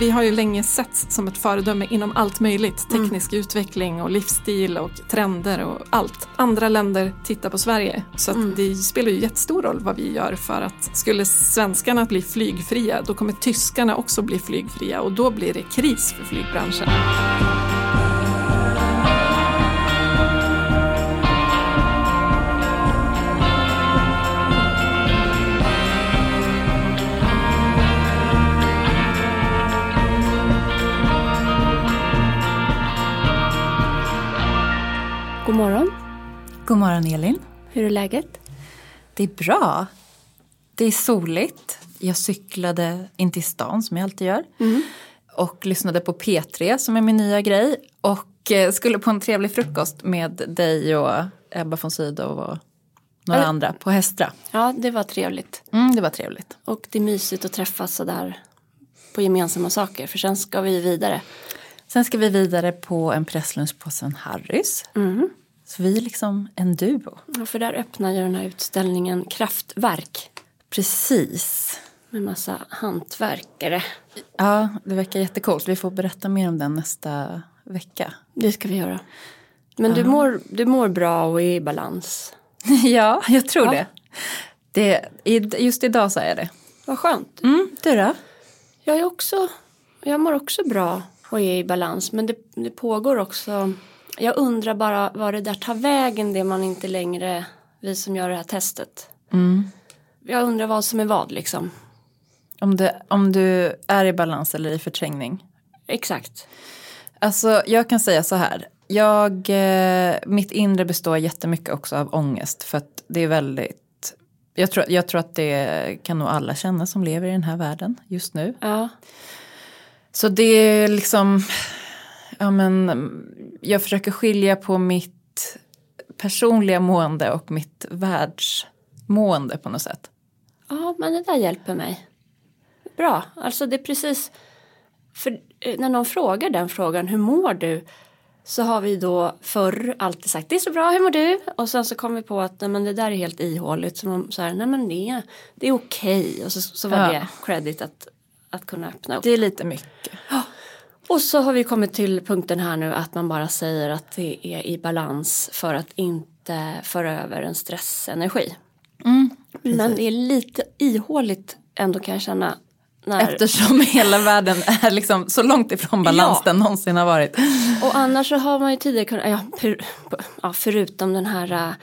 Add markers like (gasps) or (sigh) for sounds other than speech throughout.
Vi har ju länge setts som ett föredöme inom allt möjligt. Teknisk mm. utveckling och livsstil och trender och allt. Andra länder tittar på Sverige. Så mm. det spelar ju jättestor roll vad vi gör för att skulle svenskarna bli flygfria då kommer tyskarna också bli flygfria och då blir det kris för flygbranschen. God morgon Elin. Hur är läget? Det är bra. Det är soligt. Jag cyklade in till stan som jag alltid gör. Mm. Och lyssnade på P3 som är min nya grej. Och eh, skulle på en trevlig frukost med dig och Ebba von Sydow och några äh. andra på Hästra. Ja, det var trevligt. Mm, det var trevligt. Och det är mysigt att träffas sådär på gemensamma saker för sen ska vi vidare. Sen ska vi vidare på en presslunch på St. Harrys. Mm. Så vi är liksom en duo. Ja, för där öppnar ju den här utställningen Kraftverk. Precis. Med massa hantverkare. Ja, det verkar jättekult. Vi får berätta mer om den nästa vecka. Det ska vi göra. Men ja. du, mår, du mår bra och är i balans? (laughs) ja, jag tror ja. det. det. Just idag så är det. Vad skönt. Mm, du då? Jag, är också, jag mår också bra och är i balans. Men det, det pågår också. Jag undrar bara vad det där tar vägen det man inte längre, vi som gör det här testet. Mm. Jag undrar vad som är vad liksom. Om, det, om du är i balans eller i förträngning? Exakt. Alltså jag kan säga så här. Jag, eh, mitt inre består jättemycket också av ångest. För att det är väldigt jag tror, jag tror att det kan nog alla känna som lever i den här världen just nu. Ja. Så det är liksom, ja men, jag försöker skilja på mitt personliga mående och mitt världsmående på något sätt. Ja, men det där hjälper mig. Bra, alltså det är precis, för eh, när någon frågar den frågan, hur mår du? Så har vi då förr alltid sagt det är så bra, hur mår du? Och sen så kom vi på att nej, men det där är helt ihåligt. Så, man, så här, nej men det, det är okej. Och så, så var ja. det credit att att kunna öppna upp. Det är lite mycket. Ja. Och så har vi kommit till punkten här nu att man bara säger att det är i balans för att inte föra över en stressenergi. Mm, Men det är lite ihåligt ändå kan jag känna. När... Eftersom (laughs) hela världen är liksom så långt ifrån balans ja. den någonsin har varit. Och annars så har man ju tidigare kunnat, ja, per, ja förutom den här äh,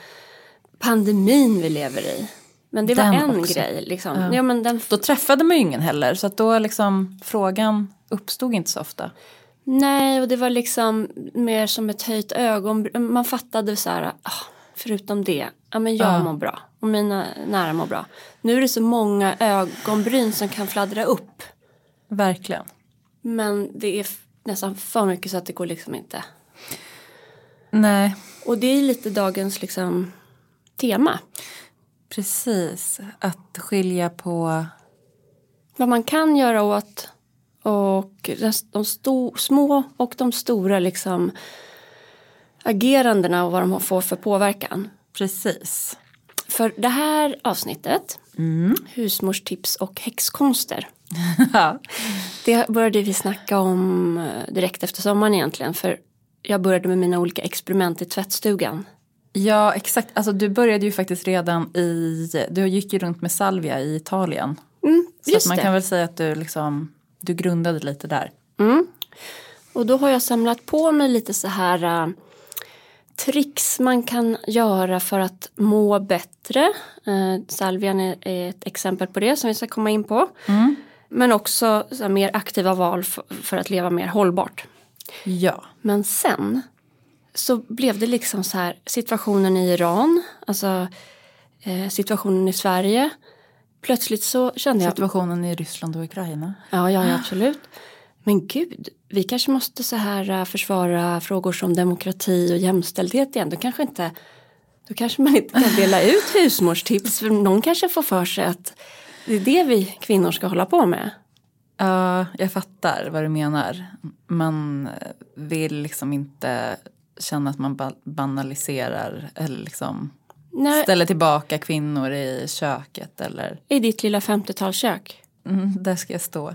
pandemin vi lever i. Men det den var en också. grej. Liksom. Ja. Ja, men den... Då träffade man ju ingen heller så att då liksom frågan uppstod inte så ofta. Nej och det var liksom mer som ett höjt ögon. Man fattade så här, ah, förutom det, ja men jag ja. mår bra och mina nära mår bra. Nu är det så många ögonbryn som kan fladdra upp. Verkligen. Men det är nästan för mycket så att det går liksom inte. Nej. Och det är lite dagens liksom tema. Precis, att skilja på vad man kan göra åt och de små och de stora liksom agerandena och vad de får för påverkan. Precis. För det här avsnittet, mm. husmorstips och häxkonster. (laughs) det började vi snacka om eh, direkt efter sommaren egentligen. För jag började med mina olika experiment i tvättstugan. Ja exakt, alltså du började ju faktiskt redan i, du gick ju runt med salvia i Italien. Mm, så att man det. kan väl säga att du liksom, du grundade lite där. Mm. Och då har jag samlat på mig lite så här uh, tricks man kan göra för att må bättre. Uh, salvian är, är, ett exempel på det som vi ska komma in på. Mm. Men också så här, mer aktiva val för, för att leva mer hållbart. Ja. Men sen så blev det liksom så här situationen i Iran, alltså eh, situationen i Sverige. Plötsligt så kände jag... Situationen i Ryssland och Ukraina. Ja, ja, ja absolut. Men gud, vi kanske måste så här eh, försvara frågor som demokrati och jämställdhet igen. Då kanske inte då kanske man inte kan dela ut husmorstips för någon kanske får för sig att det är det vi kvinnor ska hålla på med. Ja, jag fattar vad du menar. Man vill liksom inte känna att man banaliserar eller liksom Nej. ställer tillbaka kvinnor i köket eller? I ditt lilla 50-talskök? Mm, där ska jag stå.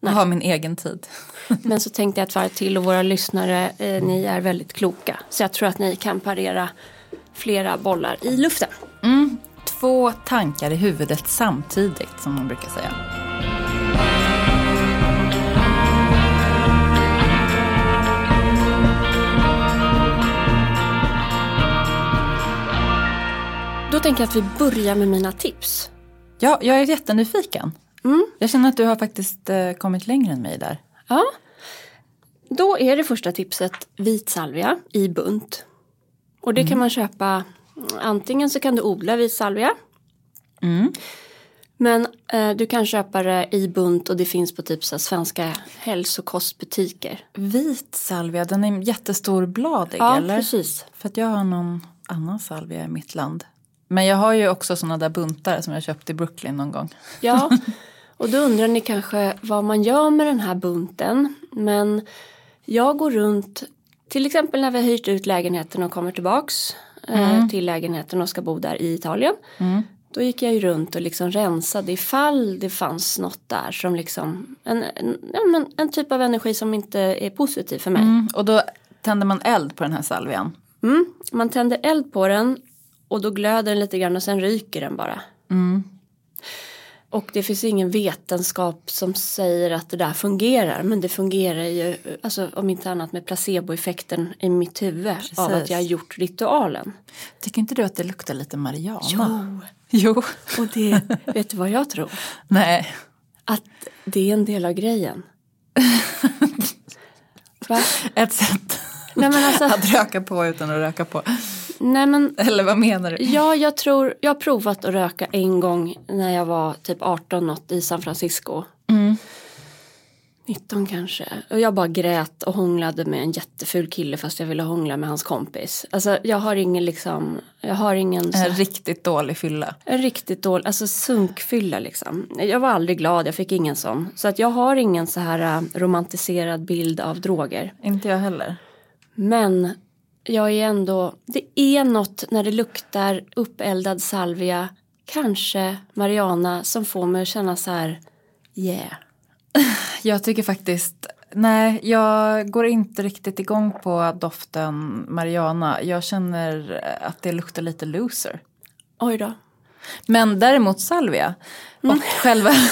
Jag har min egen tid. (laughs) Men så tänkte jag ett varv till och våra lyssnare, eh, ni är väldigt kloka. Så jag tror att ni kan parera flera bollar i luften. Mm, två tankar i huvudet samtidigt som man brukar säga. Tänker att vi börjar med mina tips. Ja, jag är jättenyfiken. Mm. Jag känner att du har faktiskt eh, kommit längre än mig där. Ja. Då är det första tipset vit salvia i bunt. Och det kan man köpa, antingen så kan du odla vit salvia. Mm. Men eh, du kan köpa det i bunt och det finns på typ så svenska hälsokostbutiker. Vit salvia, den är jättestor bladig Ja, eller? precis. För att jag har någon annan salvia i mitt land. Men jag har ju också sådana där buntar som jag köpte i Brooklyn någon gång. Ja, (laughs) och då undrar ni kanske vad man gör med den här bunten. Men jag går runt, till exempel när vi har hyrt ut lägenheten och kommer tillbaks eh, till lägenheten och ska bo där i Italien. Då gick jag ju runt och liksom rensade ifall det fanns något där som liksom en, en, men en typ av energi som inte är positiv för mig. Mm, och då tänder man eld på den här salvian. Mm. Man tänder eld på den och då glöder den lite grann och sen ryker den bara. Och det finns ingen vetenskap som säger att det där fungerar. Men det fungerar ju, alltså om inte annat med placeboeffekten i mitt huvud. Av att jag har gjort ritualen. Tycker inte du att det luktar lite Mariana? Jo. Jo. Och det, vet du vad jag tror? (laughs) Nej. Att det är en del av grejen. (laughs) Va? Ett sätt Nej men alltså, att röka på utan att röka på. Nej men (laughs) Eller vad menar du? Ja, jag tror, jag har provat att röka en gång när jag var typ 18 något i San Francisco. 19 kanske. Och jag bara grät och hånglade med en jätteful kille fast jag ville hångla med hans kompis. Alltså jag har ingen liksom, jag har ingen så, En riktigt dålig fylla. en riktigt dålig, alltså sunkfylla liksom. Jag var aldrig glad, jag fick ingen sån. Så att jag har ingen så här äh, romantiserad bild av droger. Inte jag heller. Men jag är ändå, det är något när det luktar uppeldad salvia, kanske Mariana som får mig att känna så här, yeah. (laughs) Jag tycker faktiskt, nej jag går inte riktigt igång på doften Mariana. Jag känner att det luktar lite loser. Oj då. Men däremot salvia och själva, (laughs)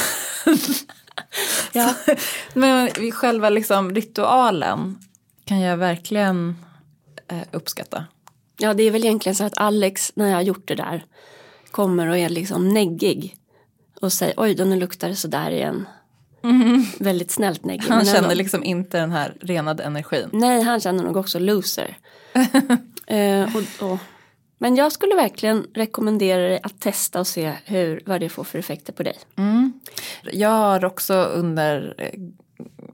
Ja. (laughs) men själva liksom ritualen kan jag verkligen eh, uppskatta. ja, det är väl egentligen så att Alex, när jag har gjort det där, kommer och är liksom neggig. Och säger, oj då nu luktar det sådär igen. Väldigt snällt neggig. Han känner ändå- liksom inte den här renade energin. Nej, han känner nog också loser. (laughs) eh, och, och, men jag skulle verkligen rekommendera dig att testa och se hur, vad det får för effekter på dig. Jag har också under eh,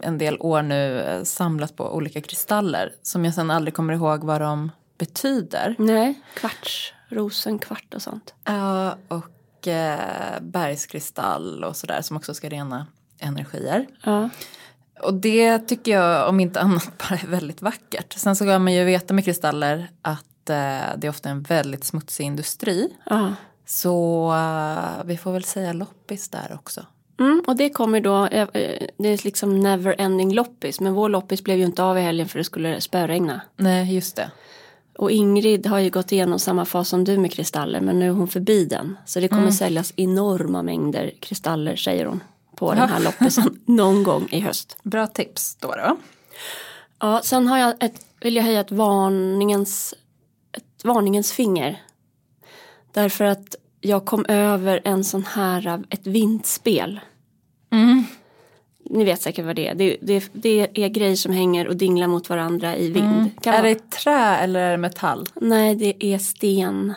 en del år nu eh, samlat på olika kristaller som jag sen aldrig kommer ihåg vad de betyder. Nej, kvarts, rosenkvart och sånt. Ja, och eh, bergskristall och sådär som också ska rena energier. Ja. Och det tycker jag om inte annat (laughs) bara är väldigt vackert. Sen så kan man ju veta med kristaller att eh, det är ofta en väldigt smutsig industri. Ja. Så eh, vi får väl säga loppis där också. Mm, och det kommer då, eh, eh, det är liksom never ending loppis. Men vår loppis blev ju inte av i helgen för det skulle spöregna. Nej, just det. Och Ingrid har ju gått igenom samma fas som du med kristaller men nu är hon förbi den. Så det kommer säljas enorma mängder kristaller säger hon på den här loppisen (laughs) någon gång i höst. Bra tips då. då. Ja, sen har jag ett, vill jag höja ett varningens, ett varningens finger. Därför att jag kom över en sån här, ett vindspel. Ni vet säkert vad det är. Det, det, det är grejer som hänger och dinglar mot varandra i vind. Kan Är vara- det trä eller är det metall? Nej, det är sten.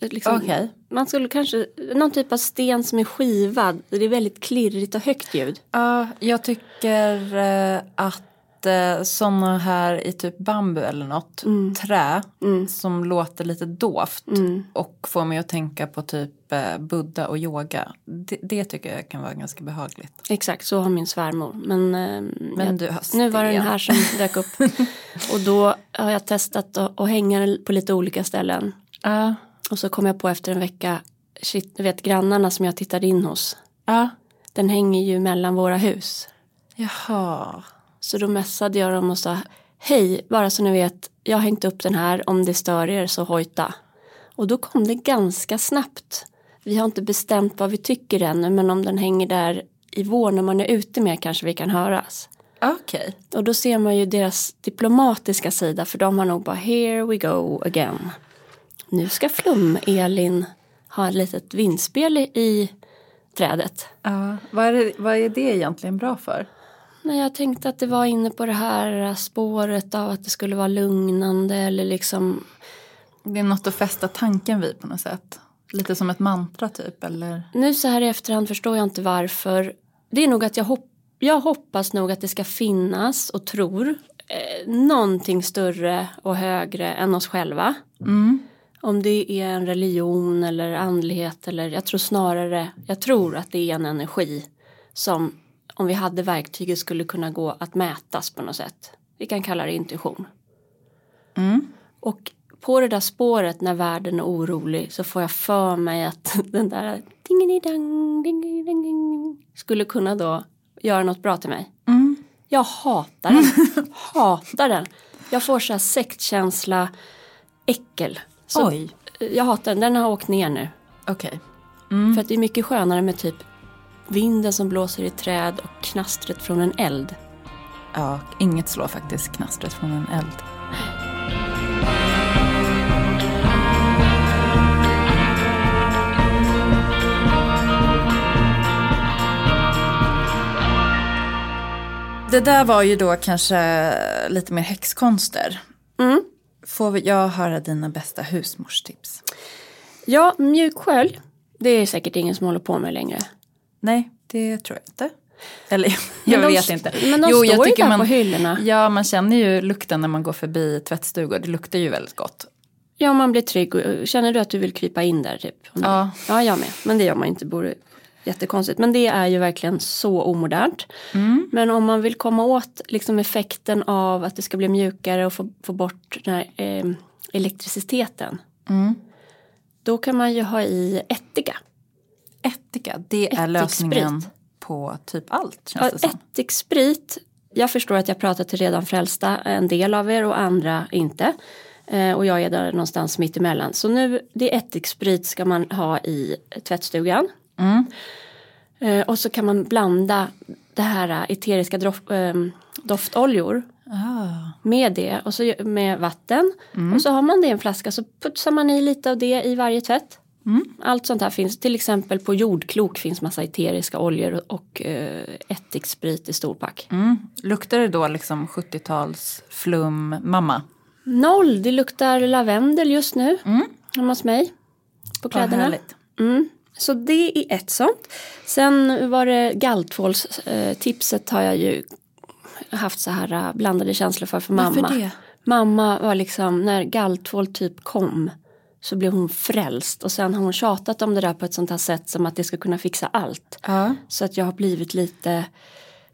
Liksom, Okej. Man skulle kanske, någon typ av sten som är skivad. Det är väldigt klirrigt och högt ljud. Ja, jag tycker eh, att eh, sådana här i typ bambu eller något, trä som låter lite dovt och får mig att tänka på typ eh, Buddha och yoga. Det, det tycker jag kan vara ganska behagligt. Exakt, så har min svärmor. Men, ehm, Men jag, du har nu var det den här som (laughs) dök upp. och då har jag testat att, att hänga den på lite olika ställen. Ja, Och så kom jag på efter en vecka, shit, du vet grannarna som jag tittade in hos. ja, Den hänger ju mellan våra hus. Jaha. Så då messade jag dem och sa Hej, bara så ni vet, jag har hängt upp den här, om det stör er så hojta. Och då kom det ganska snabbt. Vi har inte bestämt vad vi tycker ännu, men om den hänger där i vår när man är ute mer kanske vi kan höras. Okej. Och då ser man ju deras diplomatiska sida, för de har nog bara here we go again. Nu ska Flum-Elin ha ett litet vindspel i- i trädet. Ja. Vad, är det, vad är det egentligen bra för? Nej, jag tänkte att det var inne på det här spåret av att det skulle vara lugnande eller liksom Det är något att fästa tanken vid på något sätt. Lite som ett mantra typ eller? Nu så här i efterhand förstår jag inte varför. Det är nog att jag, hopp, jag hoppas nog att det ska finnas och tror eh, någonting större och högre än oss själva. Om det är en religion eller andlighet eller jag tror snarare, jag tror att det är en energi som om vi hade verktyget skulle kunna gå att mätas på något sätt. Vi kan kalla det intuition. Och på det där spåret när världen är orolig så får jag för mig att (laughs) den där ding-ding-dang, ding-ding-ding, skulle kunna då göra något bra till mig. Jag hatar den. (laughs) hatar den. Jag får så här sektkänsla, äckel. Så Oj. Jag hatar den. Den har åkt ner nu. Okej. För att det är mycket skönare med typ vinden som blåser i träd och knastret från en eld. Ja, inget slår faktiskt knastret från en eld. Det där var ju då kanske lite mer häxkonster. Mm. Får jag höra dina bästa husmorstips? Ja, mjukskölj. Det är säkert ingen som håller på med längre. Nej, det tror jag inte. Eller (laughs) Men jag de- vet inte. men de står ju där på hyllorna. Ja, man känner ju lukten när man går förbi tvättstugor. Det luktar ju väldigt gott. Ja, man blir trygg. Känner du att du vill krypa in där? Typ? Ja. Ja, jag med. Men det gör man inte. Borde jättekonstigt. Men det är ju verkligen så omodernt. Mm. Men om man vill komma åt liksom effekten av att det ska bli mjukare och få, få bort den här eh, elektriciteten. Mm. Då kan man ju ha i ättika. Ättika, det är lösningen på typ allt känns det som. ättiksprit. Jag förstår att jag pratar till redan frälsta. En del av er och andra inte. Eh, och jag är där någonstans mitt emellan. Så nu, det är ättiksprit ska man ha i tvättstugan. Mm. Eh, och så kan man blanda det här eteriska drof, eh, doftoljor Ah. med det och så med vatten. Mm. Och så har man det i en flaska så putsar man i lite av det i varje tvätt. Mm. Allt sånt här finns. Till exempel på jordklok finns massa eteriska oljor och, eh, ättiksprit i storpack. Mm. Luktar det då liksom 70-tals flum mamma? Noll, det luktar lavendel just nu. Hemma hos mig. På kläderna. Mm. Så det är ett sånt. Sen var det galltvålstipset har jag ju haft så här äh, blandade känslor för för Varför mamma. det? Mamma var liksom, när galltvål typ kom så blev hon frälst och sen har hon tjatat om det där på ett sånt här sätt som att det ska kunna fixa allt. Ja. Så att jag har blivit lite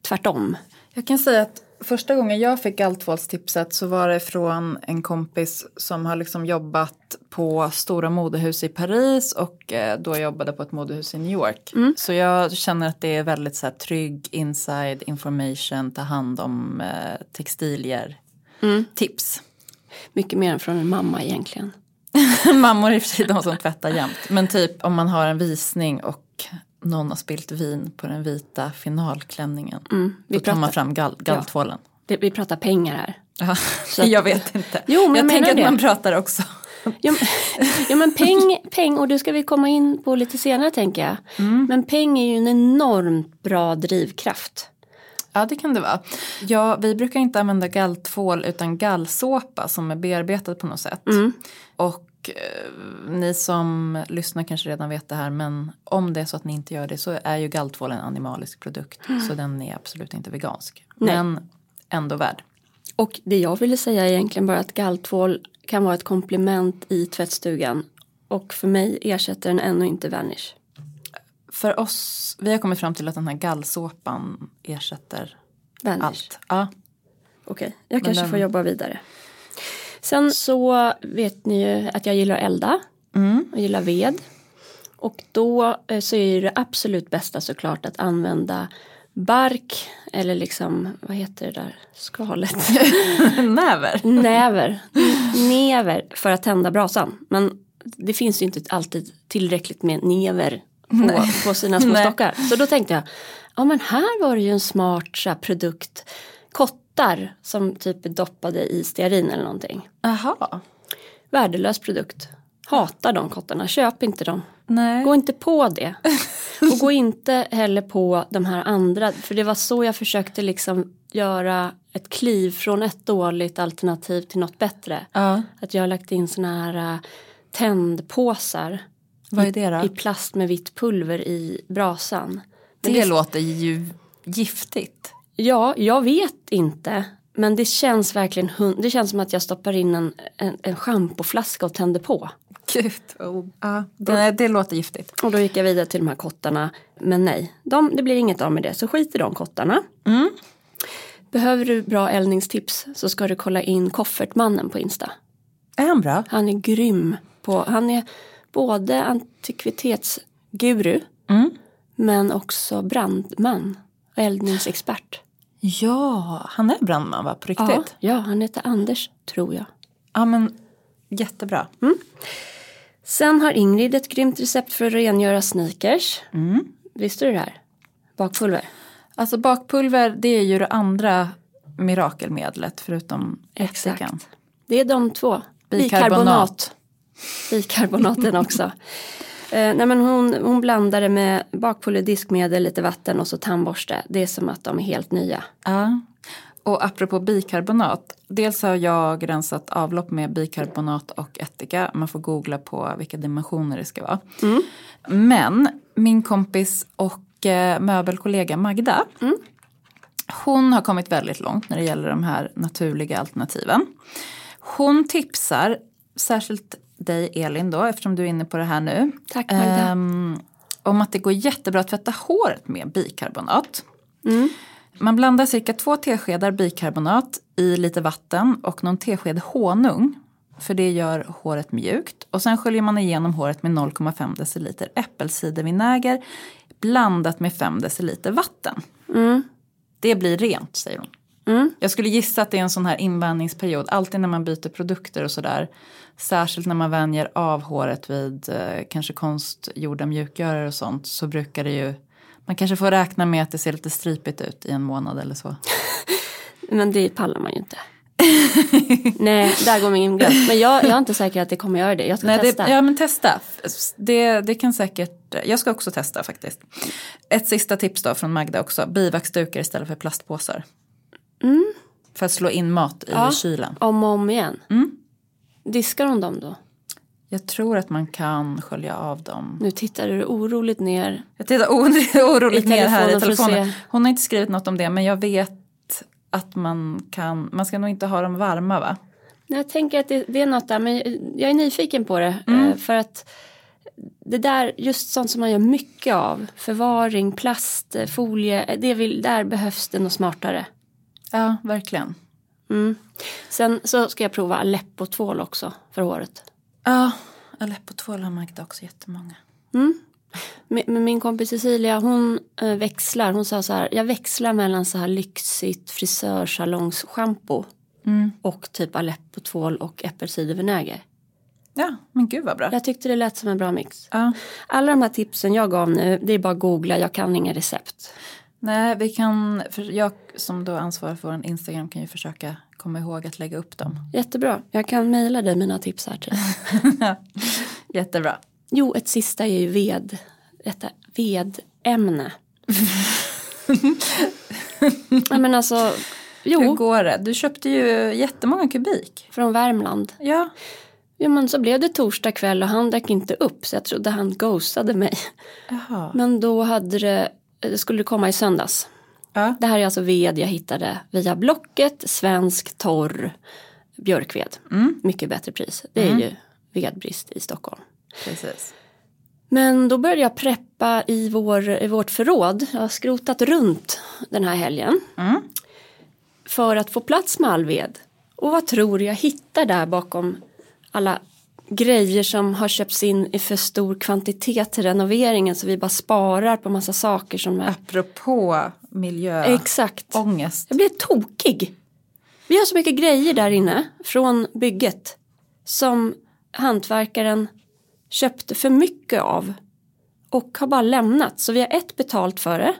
tvärtom. Jag kan säga att första gången jag fick galtvålstipset så var det från en kompis som har liksom jobbat på stora modehus i Paris och eh, då jobbade på ett modehus i New York. Så jag känner att det är väldigt så här, trygg inside information, ta hand om eh, textilier, tips. Mycket mer än från en mamma egentligen. (laughs) Mammor i och för sig de som tvättar jämt. Men typ om man har en visning och någon har spilt vin på den vita finalklänningen. Mm, vi då tar man pratar- fram gall, galltvålen. Det, vi pratar pengar här. Ja. (laughs) att- jag vet inte. Jo, men jag jag tänker att det. man pratar också. Ja, (laughs) ja men peng, peng och det ska vi komma in på lite senare tänker jag. Men peng är ju en enormt bra drivkraft. Ja det kan det vara. Ja, vi brukar inte använda galltvål utan gallsåpa som är bearbetad på något sätt. Och eh, ni som lyssnar kanske redan vet det här men om det är så att ni inte gör det så är ju galltvål en animalisk produkt. Så den är absolut inte vegansk. Nej. Men ändå värd. Och det jag ville säga är egentligen bara att galltvål kan vara ett komplement i tvättstugan. Och för mig ersätter den ännu inte Vanish. För oss, vi har kommit fram till att den här gallsåpan ersätter Vanish. allt. Ja. Okej, jag kanske den- får jobba vidare. Sen så vet ni ju att jag gillar att elda. Jag gillar ved. Och då eh, så är det absolut bästa såklart att använda bark eller liksom, vad heter det där, skalet? (laughs) Näver. Näver. Never för att tända brasan. Men det finns ju inte alltid tillräckligt med never på, på sina små stockar. Så då tänkte jag, ja men här var det ju en smart så här, produkt. Kottar som typ är doppade i stearin eller någonting. Jaha. Värdelös produkt. Hatar de kottarna, köp inte dem. Nej. Gå inte på det. (laughs) Och gå inte heller på de här andra. För det var så jag försökte liksom göra ett kliv från ett dåligt alternativ till något bättre. Ja. Att jag har lagt in såna här äh, tändpåsar. Vad är det då? I plast med vitt pulver i brasan. Men Det låter ju giftigt. Ja, jag vet inte. Men det känns verkligen, det känns som att jag stoppar in en, en, en schampoflaska och tänder på. Gud. Oh. Ja, det, det låter giftigt. Och då gick jag vidare till de här kottarna. Men nej, de, det blir inget av med det. Så skit i de kottarna. Mm. Behöver du bra eldningstips så ska du kolla in Koffertmannen på Insta. Är han bra? Han är grym. På, han är både antikvitetsguru Mm. men också brandman och eldningsexpert. Ja, han är brandman va? På riktigt? Ja, ja, han heter Anders tror jag. Ja, men jättebra. Sen har Ingrid ett grymt recept för att rengöra sneakers. Mm. Visste du det här? Bakpulver. Alltså bakpulver det är ju det andra mirakelmedlet förutom ättikan. Exakt. Det är de två. Bikarbonat. Bikarbonat. Bikarbonaten också. eh, nej men hon, hon blandade med bakpulver, diskmedel, lite vatten och så tandborste. Det är som att de är helt nya. Ja. Och apropå bikarbonat. Dels har jag rensat avlopp med bikarbonat och ättika. Man får googla på vilka dimensioner det ska vara. Men min kompis och eh, möbelkollega Magda. Hon har kommit väldigt långt när det gäller de här naturliga alternativen. Hon tipsar, särskilt dig Elin då, eftersom du är inne på det här nu. Tack, Magda. ehm, om att det går jättebra att tvätta håret med bikarbonat. Mm. Man blandar cirka två teskedar bikarbonat i lite vatten och någon tesked honung. För det gör håret mjukt. Och sen sköljer man igenom håret med 0,5 deciliter äppelcidervinäger blandat med 5 deciliter vatten. Mm. Det blir rent säger hon. Mm. Jag skulle gissa att det är en sån här invänjningsperiod. Alltid när man byter produkter och sådär. Särskilt när man vänjer av håret vid eh, kanske konstgjorda mjukgörare och sånt. Så brukar det ju, man kanske får räkna med att det ser lite stripigt ut i en månad eller så. (laughs) Men det pallar man ju inte. (laughs) Nej, där går min gräns. Men jag, jag är inte säker att det kommer göra det. Jag ska Nej, testa. det, ja men testa. Det, det kan säkert, jag ska också testa faktiskt. Ett sista tips då från Magda också. Bivaxdukar istället för plastpåsar. För att slå in mat i Mm. Ja. kylen. Om och om igen. Mm. Diskar hon dem då? Jag tror att man kan skölja av dem. Nu tittar du oroligt ner. Jag tittar oro- (laughs) oroligt ner här i telefonen. Hon har inte skrivit något om det men jag vet att man kan, man ska nog inte ha dem varma va? Jag tänker att det, det är något där, men jag är nyfiken på det. Mm. eh, För att det där, just sånt som man gör mycket av, förvaring, plast, eh, folie, eh, det vill, där behövs det något smartare. Ja, verkligen. Mm. Sen så ska jag prova Aleppo-tvål också för håret. Ja, Aleppo-tvål har Magda också jättemånga. Men men min kompis Cecilia hon eh, växlar, hon sa så här, jag växlar mellan så här lyxigt frisörsalonsschampo Mm. och typ Aleppo-tvål och äppelcidervinäger. Ja, men gud vad bra. Jag tyckte det lät som en bra mix. Ja. Alla de här tipsen jag gav nu, det är bara att googla, jag kan inga recept. Nej, vi kan, för jag som då ansvarar för vår Instagram kan ju försöka komma ihåg att lägga upp dem. Jättebra, jag kan mejla dig mina tips här till. (laughs) Jättebra. Jo, ett sista är ju ved, detta vedämne. (laughs) ja, men alltså, Hur jo, går det? Du köpte ju jättemånga kubik. från Värmland. Ja. Jo men så blev det torsdag kväll och han drack inte upp så jag trodde han ghostade mig. Jaha. Men då hade det skulle det komma i söndags. Ja. Det här är alltså ved jag hittade via Blocket, svensk torr björkved. Mycket bättre pris. Det är ju vedbrist i Stockholm. Precis. Men då började jag preppa i, vår, i vårt förråd. Jag har skrotat runt den här helgen. Mm. För att få plats med all ved. Och vad tror du jag hittar där bakom alla grejer som har köpts in i för stor kvantitet till renoveringen så vi bara sparar på massa saker som är... Apropå miljöångest. Exakt. Jag blir tokig. Vi har så mycket grejer där inne från bygget som hantverkaren köpte för mycket av och har bara lämnat. Så vi har ett betalt för det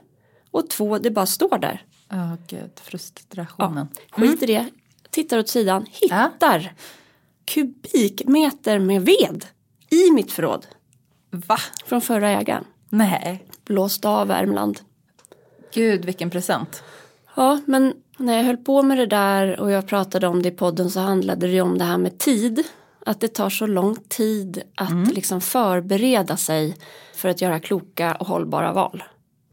och två det bara står där. Ja, oh, gud, frustrationen. Ja, skit i det. Tittar åt sidan, hittar ja. Kubikmeter med ved i mitt förråd. Va? Från förra ägaren. Nej. Blåst av Värmland. Gud vilken present. Ja men när jag höll på med det där och jag pratade om det i podden så handlade det om det här med tid. Att det tar så lång tid att mm. liksom förbereda sig för att göra kloka och hållbara val.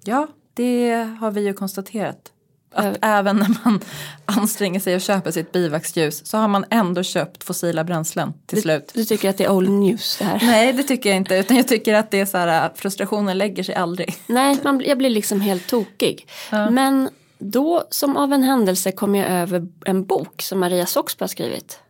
Ja, det har vi ju konstaterat. Att äh, även när man (laughs) anstränger sig och köper sitt bivaxljus så har man ändå köpt fossila bränslen till du, slut. Du tycker att det är old news det här? Nej det tycker jag inte utan jag tycker att det är så här frustrationen lägger sig aldrig. (laughs) Nej man, jag blir liksom helt tokig. Ja. Men då som av en händelse kom jag över en bok som Maria Soxbo har skrivit.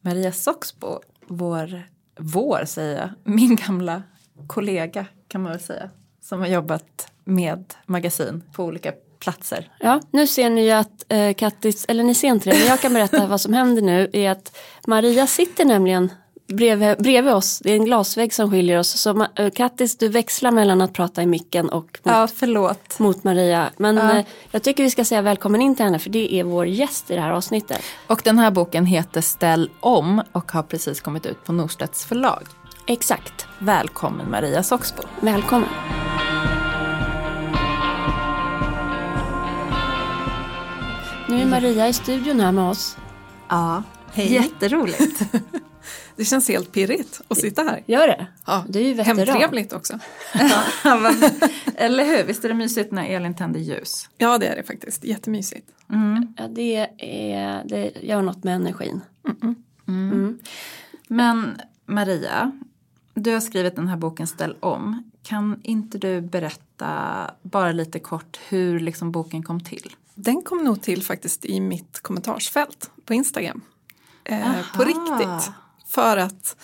Maria Soxbo, vår, vår säger jag, min gamla kollega kan man väl säga. Som har jobbat med magasin på olika platser. Ja, nu ser ni ju att eh, Kattis, eller ni ser inte det, men jag kan berätta vad som händer nu är att Maria sitter nämligen bredvid, bredvid oss, det är en glasvägg som skiljer oss. Så uh, Kattis, du växlar mellan att prata i micken och mot, ja, förlåt. mot Maria. Men ja. uh, jag tycker vi ska säga välkommen in till henne för det är vår gäst i det här avsnittet. Och den här boken heter Ställ om och har precis kommit ut på Norstedts förlag. Exakt. Välkommen Maria Soxbo. Välkommen. Nu är Maria i studion här med oss. Ja, Hej. jätteroligt. (laughs) Det känns helt pirrigt att sitta här. Gör det? Ja. Du är ju veteran. Hemtrevligt också. (laughs) (laughs) Eller hur, visst är det mysigt när Elin tänder ljus? Ja det är det faktiskt, jättemysigt. Mm. Ja, det, är, det gör något med energin. Mm. Mm. Men Maria, du har skrivit den här boken Ställ om. Kan inte du berätta bara lite kort hur liksom boken kom till? Den kom nog till faktiskt i mitt kommentarsfält på Instagram. Eh, på riktigt. För att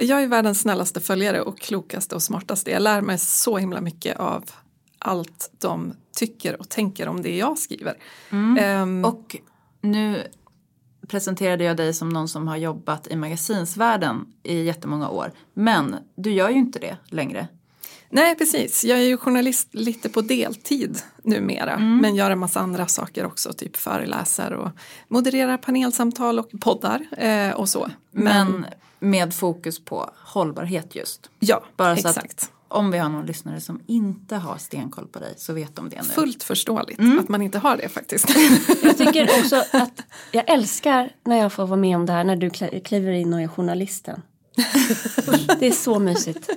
jag är världens snällaste följare och klokaste och smartaste. Jag lär mig så himla mycket av allt de tycker och tänker om det jag skriver. Mm. Um, och nu presenterade jag dig som någon som har jobbat i magasinsvärlden i jättemånga år. Men du gör ju inte det längre. Nej precis, jag är ju journalist lite på deltid numera mm. men gör en massa andra saker också, typ föreläser och modererar panelsamtal och poddar eh, och så. Men, men, med fokus på hållbarhet just? Ja, Bara exakt. att om vi har någon lyssnare som inte har stenkoll på dig så vet de det nu. Fullt förståeligt mm. att man inte har det faktiskt. (laughs) Jag tycker också att jag älskar när jag får vara med om det här när du kliver in och är journalisten. Det är så mysigt.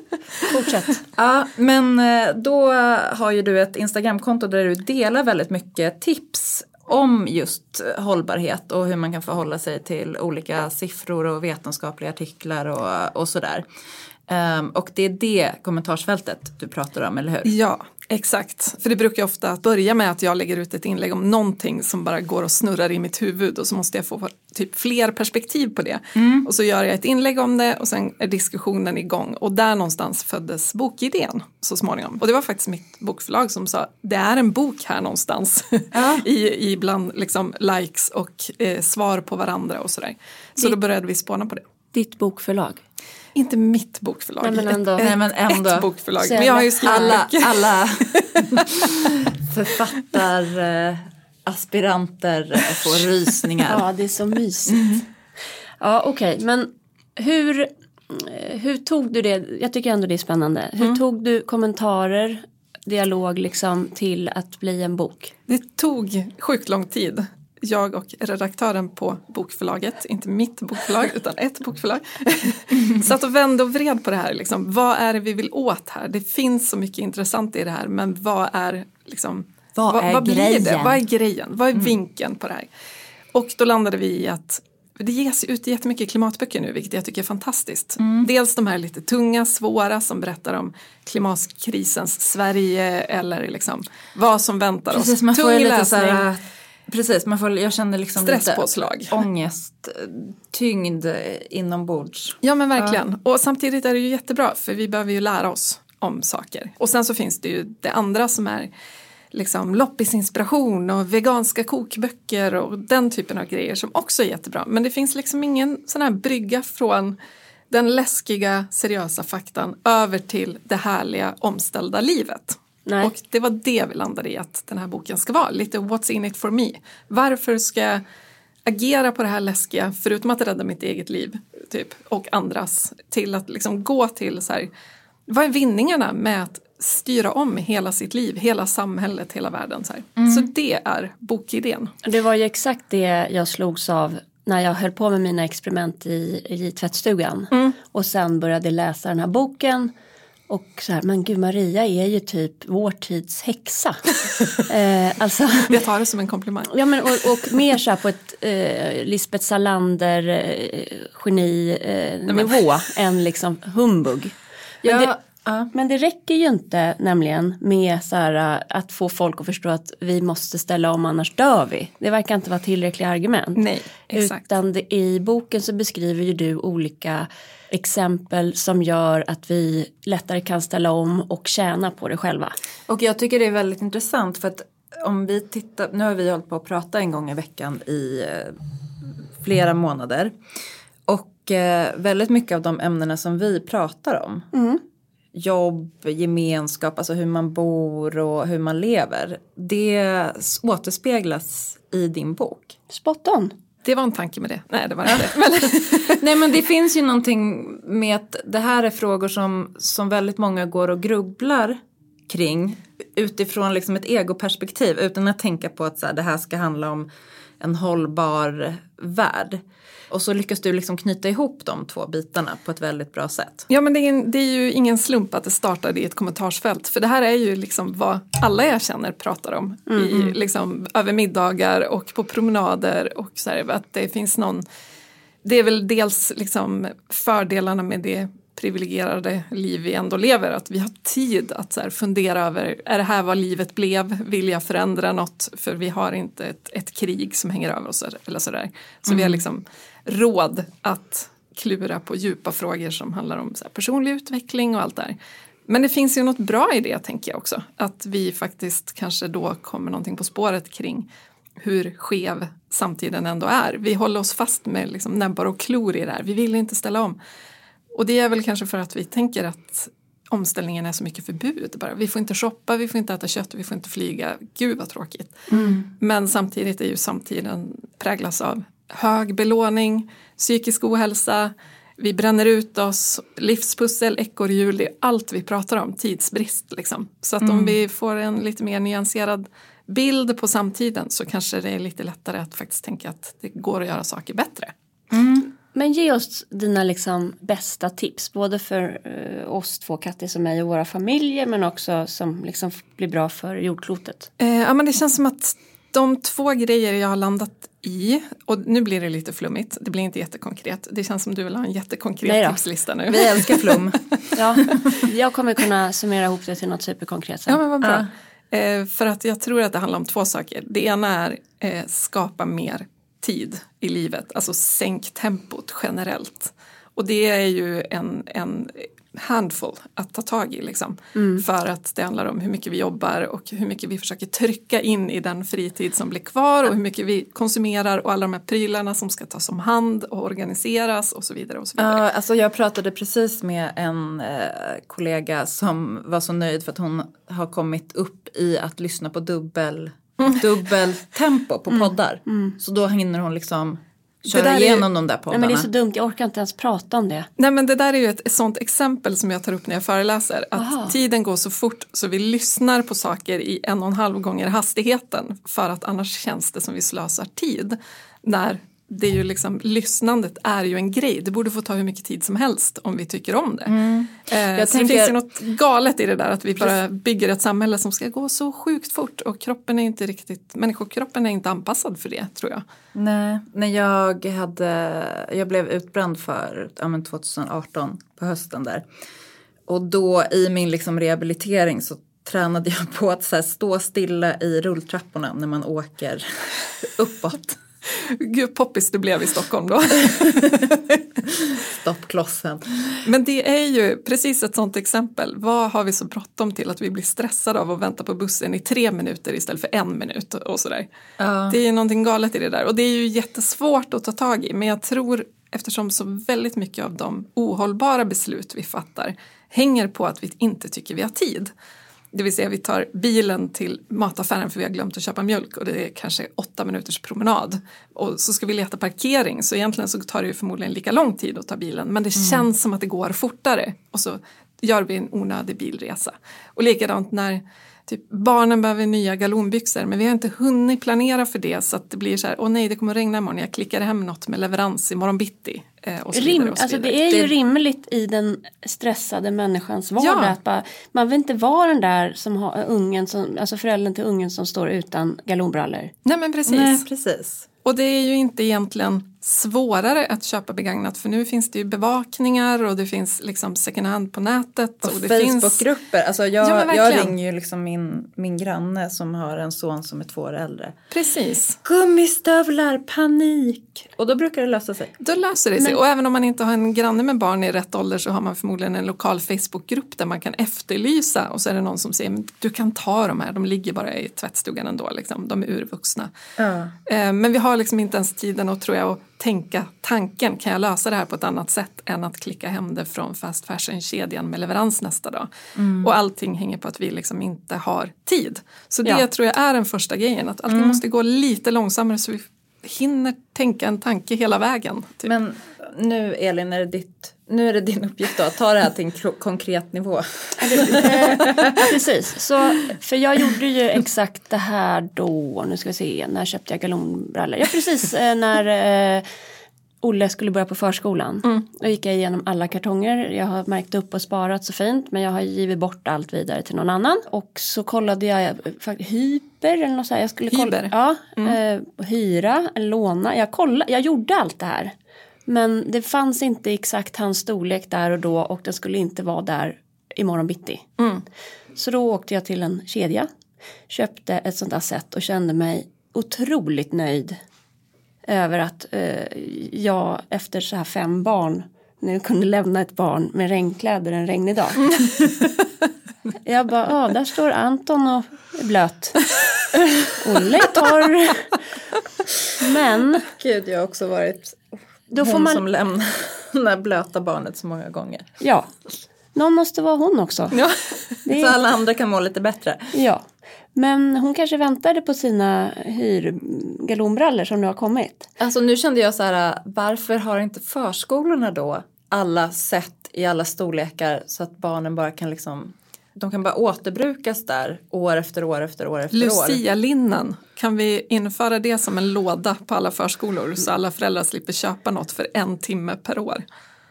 Fortsätt. Ja, men eh, då har ju du ett Instagramkonto där du delar väldigt mycket tips om just hållbarhet och hur man kan förhålla sig till olika siffror och vetenskapliga artiklar och, och sådär. Um, och det är det kommentarsfältet du pratar om, eller hur? Ja, exakt. För det brukar ofta börja med att jag lägger ut ett inlägg om någonting som bara går och snurrar i mitt huvud och så måste jag få typ fler perspektiv på det. Mm. Och så gör jag ett inlägg om det och sen är diskussionen igång och där någonstans föddes bokidén så småningom. Och det var faktiskt mitt bokförlag som sa det är en bok här någonstans ja. (laughs) I, i bland liksom likes och eh, svar på varandra och sådär. Så Ditt, då började vi spåna på det. Ditt bokförlag? Inte mitt bokförlag, Nej, men ändå. Ett, Nej, men ändå. ett bokförlag. Men jag har ju skrivit alla, alla (laughs) författar eh, aspiranter får rysningar. (laughs) Ja, det är så mysigt. Mm. Ja, okej, okay. men hur, eh, hur tog du det? Jag tycker ändå det är spännande. Hur mm. tog du kommentarer, dialog liksom till att bli en bok? Det tog sjukt lång tid jag och redaktören på bokförlaget, inte mitt bokförlag (laughs) utan ett bokförlag, satt och vände och vred på det här. Liksom, vad är det vi vill åt här? Det finns så mycket intressant i det här men vad är, liksom, vad, vad är vad grejen? Det? Vad är grejen? Vad är mm. vinkeln på det här? Och då landade vi i att det ges ut jättemycket klimatböcker nu vilket jag tycker är fantastiskt. Mm. Dels de här lite tunga, svåra som berättar om klimatkrisens Sverige eller liksom vad som väntar Precis, oss. Man får Tung lite läsning. Så här Precis, man får, jag känner liksom Stresspåslag. lite ångest, tyngd inombords. Ja men verkligen. Och samtidigt är det ju jättebra för vi behöver ju lära oss om saker. Och sen så finns det ju det andra som är liksom loppisinspiration och veganska kokböcker och den typen av grejer som också är jättebra. Men det finns liksom ingen sån här brygga från den läskiga seriösa faktan över till det härliga omställda livet. Nej. Och det var det vi landade i att den här boken ska vara, lite what's in it for me. Varför ska jag agera på det här läskiga, förutom att rädda mitt eget liv typ, och andras, till att liksom gå till så här, vad är vinningarna med att styra om hela sitt liv, hela samhället, hela världen. Så, här. så det är bokidén. Det var ju exakt det jag slogs av när jag höll på med mina experiment i, i tvättstugan. Och sen började läsa den här boken. Och så här, men gud Maria är ju typ vår tids häxa. (laughs) eh, alltså, Jag tar det som en komplimang. ja, men, och, och mer så här på ett eh, Lisbeth Salander eh, geni eh, nivå än liksom humbug. Men, Ja, det, ja. men det räcker ju inte nämligen med så här, äh, att få folk att förstå att vi måste ställa om annars dör vi. Det verkar inte vara tillräckliga argument. Nej, exakt. Utan det, i boken så beskriver ju du olika exempel som gör att vi lättare kan ställa om och tjäna på det själva. Och jag tycker det är väldigt intressant för att om vi tittar, nu har vi hållit på att prata en gång i veckan i eh, flera månader. Och eh, väldigt mycket av de ämnena som vi pratar om, jobb, gemenskap, alltså hur man bor och hur man lever, det återspeglas i din bok. Spot on. Det var en tanke med det. Nej, det var inte det. Men, (laughs) Nej men det finns ju någonting med att det här är frågor som, som väldigt många går och grubblar kring utifrån liksom ett egoperspektiv utan att tänka på att så här, det här ska handla om en hållbar värld. Och så lyckas du liksom knyta ihop de två bitarna på ett väldigt bra sätt. ja, men det är, en, det är ju ingen slump att det startade i ett kommentarsfält. För det här är ju liksom vad alla jag känner pratar om. I, liksom, över middagar och på promenader. Och så här, att det finns någon det är väl dels liksom fördelarna med det privilegierade liv vi ändå lever, att vi har tid att så fundera över, är det här vad livet blev, vill jag förändra något, för vi har inte ett, ett krig som hänger över oss eller sådär. Så vi har liksom råd att klura på djupa frågor som handlar om så här, personlig utveckling och allt där. Men det finns ju något bra i det tänker jag också, att vi faktiskt kanske då kommer någonting på spåret kring hur skev samtiden ändå är. Vi håller oss fast med liksom näbbar och klor i det här. Vi vill inte ställa om. Och det är väl kanske för att vi tänker att omställningen är så mycket förbud. Bara. Vi får inte shoppa, vi får inte äta kött, vi får inte flyga. Gud vad tråkigt. Men samtidigt är ju samtiden präglas av hög belåning, psykisk ohälsa, vi bränner ut oss, livspussel, ekorrhjul, det är allt vi pratar om, tidsbrist. Liksom. Så att om vi får en lite mer nyanserad bild på samtiden så kanske det är lite lättare att faktiskt tänka att det går att göra saker bättre. Men ge oss dina liksom bästa tips, både för eh, oss två Kattis och mig och våra familjer men också som liksom blir bra för jordklotet. Eh, ja, men det känns som att de två grejer jag har landat i, och nu blir det lite flummigt, det blir inte jättekonkret. Det känns som du vill ha en jättekonkret tipslista nu. Vi älskar flum. (laughs) Ja, jag kommer kunna summera ihop det till något superkonkret sen. Ja men vad bra. Eh, för att jag tror att det handlar om två saker. Det ena är eh, skapa mer tid i livet, alltså sänk tempot generellt. Och det är ju en, en handfull att ta tag i liksom. För att det handlar om hur mycket vi jobbar och hur mycket vi försöker trycka in i den fritid som blir kvar och hur mycket vi konsumerar och alla de här prylarna som ska tas om hand och organiseras och så vidare. Och så vidare. Ja, alltså jag pratade precis med en eh, kollega som var så nöjd för att hon har kommit upp i att lyssna på dubbel, dubbel tempo på poddar. Så då hinner hon liksom köra där är- igenom de där Nej poddarna. men det är så dumt, jag orkar inte ens prata om det. Nej men det där är ju ett, ett sånt exempel som jag tar upp när jag föreläser. Att Aha. tiden går så fort så vi lyssnar på saker i en och en halv gånger hastigheten. För att annars känns det som vi slösar tid. När det är ju liksom, lyssnandet är ju en grej. Det borde få ta hur mycket tid som helst om vi tycker om det. Eh, Jag så tänker- det finns ju något galet i det där att vi bara bygger ett samhälle som ska gå så sjukt fort. Och kroppen är inte riktigt, människokroppen är inte anpassad för det tror jag. Nej, när jag hade, jag blev utbränd för ja, men 2018 på hösten där. Och då i min liksom rehabilitering så tränade jag på att stå stilla i rulltrapporna när man åker uppåt. Gud poppis du blev i Stockholm då. (laughs) Stoppklossen. Men det är ju precis ett sånt exempel. Vad har vi så bråttom till att vi blir stressade av att vänta på bussen i tre minuter istället för en minut och sådär. Ja. Det är ju någonting galet i det där och det är ju jättesvårt att ta tag i men jag tror eftersom så väldigt mycket av de ohållbara beslut vi fattar hänger på att vi inte tycker vi har tid. Det vill säga vi tar bilen till mataffären för vi har glömt att köpa mjölk och det är kanske åtta minuters promenad. Och så ska vi leta parkering så egentligen så tar det ju förmodligen lika lång tid att ta bilen men det känns som att det går fortare och så gör vi en onödig bilresa. Och likadant när Typ, barnen behöver nya galonbyxor men vi har inte hunnit planera för det så att det blir så här, åh nej det kommer att regna imorgon, jag klickar hem något med leverans imorgon bitti. Eh, och så Rim, och så alltså det är ju Det- rimligt i den stressade människans vardag. Ja. Att bara, man vill inte vara den där som har ungen, som, alltså föräldern till ungen som står utan galonbrallor. Nej men precis. Nej, precis. Och det är ju inte egentligen svårare att köpa begagnat för nu finns det ju bevakningar och det finns liksom second hand på nätet. Och, Och, det finns, Facebookgrupper. Alltså jag, Ja, jag ringer ju liksom min, min granne som har en son som är två år äldre. precis, Gummistövlar, panik! Och då brukar det lösa sig. då löser det sig. Och även om man inte har en granne med barn i rätt ålder så har man förmodligen en lokal Facebookgrupp där man kan efterlysa och så är det någon som säger "Men du kan ta de här, de ligger bara i tvättstugan ändå, liksom. de är urvuxna. Ja. Eh, Men vi har liksom inte ens tiden att, tror jag, tänka tanken, kan jag lösa det här på ett annat sätt än att klicka hem det från fast fashion-kedjan med leverans nästa dag. Och allting hänger på att vi liksom inte har tid. Så det Ja. tror jag är den första grejen, att allting måste gå lite långsammare så vi hinner tänka en tanke hela vägen. Typ. Men nu Elin, är det, ditt, nu är det din uppgift då, att ta det här till en konkret nivå. (laughs) Eh, Precis, så, för jag gjorde ju exakt det här då, nu ska vi se, när köpte jag galonbrallor? Ja precis, eh, när eh, Olle skulle börja på förskolan. Då gick jag igenom alla kartonger, jag har märkt upp och sparat så fint men jag har givit bort allt vidare till någon annan. Och så kollade jag, eh, hyper eller något så här, jag skulle kolla, Hyber? ja, eh, hyra, låna, jag, kolla, jag gjorde allt det här. Men det fanns inte exakt hans storlek där och då och den skulle inte vara där imorgon bitti. Så då åkte jag till en kedja, köpte ett sånt där set och kände mig otroligt nöjd över att eh, jag efter så här fem barn nu kunde lämna ett barn med regnkläder en regnig dag. (laughs) jag bara, ja där står Anton och är blöt. Olle är torr. (laughs) Men Gud, jag har också varit då får hon man, som lämnar (laughs) blöta barnet så många gånger. ja, någon måste vara hon också. Ja. Det Så är, alla andra kan må lite bättre. ja. Men hon kanske väntade på sina hyrgalonbrallor som nu har kommit. Alltså nu kände jag så här, varför har inte förskolorna då alla sätt i alla storlekar så att barnen bara kan liksom de kan bara återbrukas där år efter år efter år efter år. Lucia-linnen, kan vi införa det som en låda på alla förskolor så alla föräldrar slipper köpa något för en timme per år?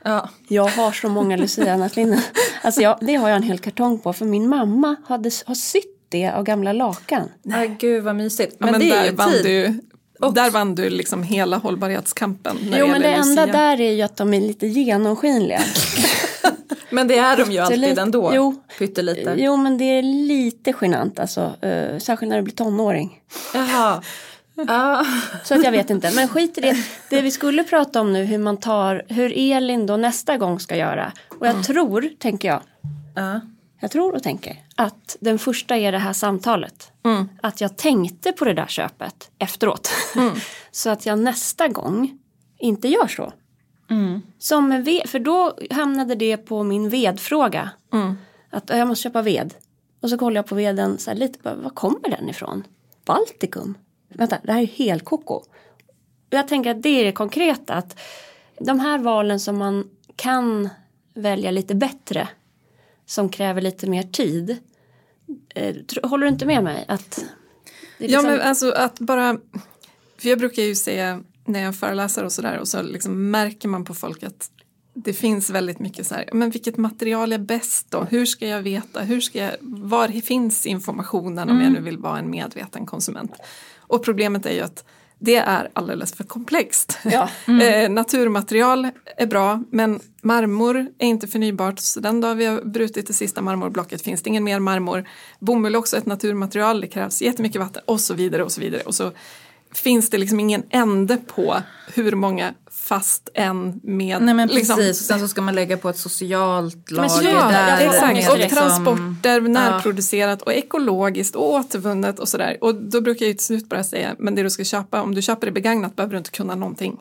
Ja. Jag har så många lucianattlinnen. (laughs) Alltså jag, det har jag en hel kartong på för min mamma hade, har sytt det av gamla lakan. Nej, gud vad mysigt. Ja, Men, men det är där ju vann tid. du där vann du liksom hela hållbarhetskampen. När Jo men det gäller enda Lucia. där är ju att de är lite genomskinliga. (laughs) Men det är de ju alltid ändå. jo. Pyttelite. Jo men det är lite genant alltså. Uh, särskilt när du blir tonåring. Jaha. Ja. (laughs) Så att jag vet inte. Men skit i det. Det vi skulle prata om nu hur man tar, hur Elin då nästa gång ska göra. Och jag tror, tänker jag, Ja. jag tror och tänker att den första är det här samtalet. Att jag tänkte på det där köpet efteråt. (laughs) så att jag nästa gång inte gör så. Som med ved, för då hamnade det på min vedfråga. Att "Ja, jag måste köpa ved. Och så kollar jag på veden så här lite, bara, var kommer den ifrån? Baltikum? Vänta, det här är ju helkoko. Och jag tänker att det är det konkreta. Att de här valen som man kan välja lite bättre. Som kräver lite mer tid. Eh, håller du inte med mig? Att det är Ja liksom- men alltså att bara, för jag brukar ju säga när jag föreläser och sådär och så liksom märker man på folk att det finns väldigt mycket så här, men vilket material är bäst då? Hur ska jag veta? Hur ska jag, var finns informationen om jag nu vill vara en medveten konsument? Och problemet är ju att det är alldeles för komplext. Ja. (laughs) Eh, naturmaterial är bra men marmor är inte förnybart så den dag vi har brutit det sista marmorblocket finns det ingen mer marmor. Bomull är också ett naturmaterial, det krävs jättemycket vatten och så vidare och så vidare. Och så finns det liksom ingen ände på hur många fast än med... Nej men liksom, precis, och sen så ska man lägga på ett socialt lager ja, där. exakt. Och liksom- transporter, närproducerat och ekologiskt och återvunnet och sådär. Och då brukar jag ju till slut bara säga, men det du ska köpa, om du köper det begagnat behöver du inte kunna någonting.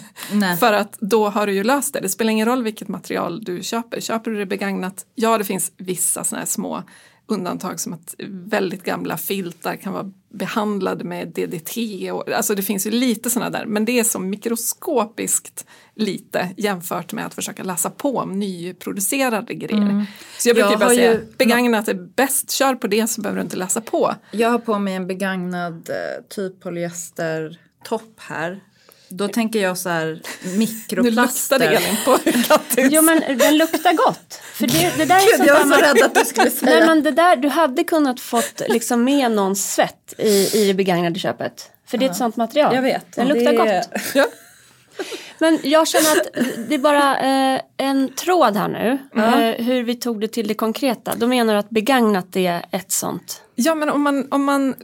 (laughs) För att då har du ju löst det. Det spelar ingen roll vilket material du köper. Köper du det begagnat, ja det finns vissa sådana här små undantag som att väldigt gamla filtar kan vara behandlade med DDT. Och, alltså det finns ju lite sådana där, men det är så mikroskopiskt lite jämfört med att försöka läsa på om nyproducerade grejer. Så jag brukar Jag bara säga, ju- begagnat är bäst, kör på det så behöver du inte läsa på. Jag har på mig en begagnad eh, typ polyester topp här. Då tänker jag så här Nu luktar det mikroplaster. Elin på Kattis. Jo men den luktar gott. För det, det där är Gud, jag var så man, rädd att du skulle säga. Nej men det där, du hade kunnat fått liksom med någons svett i, i det begagnade köpet. För det är ett sånt material. Jag vet. Den luktar Det är- gott. (laughs) Ja. Men jag känner att det är bara eh, en tråd här nu. Eh, hur vi tog det till det konkreta. Då menar du att begagnat är ett sånt. Ja, men om man, om man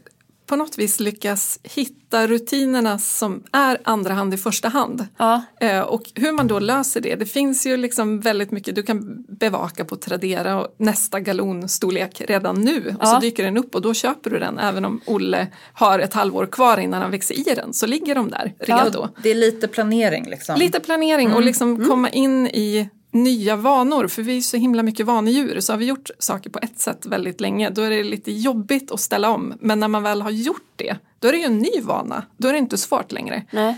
på något vis lyckas hitta rutinerna som är andra hand i första hand. Ja. Eh, och hur man då löser det. Det finns ju liksom väldigt mycket du kan bevaka på Tradera och nästa galonstorlek redan nu. Och så Ja. dyker den upp och då köper du den även om Olle har ett halvår kvar innan han växer i den. Så ligger de där redo. Det är lite planering liksom. Lite planering och liksom komma in i nya vanor. För vi är så himla mycket vanedjur. Så har vi gjort saker på ett sätt väldigt länge då är det lite jobbigt att ställa om. Men när man väl har gjort det då är det ju en ny vana. Då är det inte svårt längre. Nej.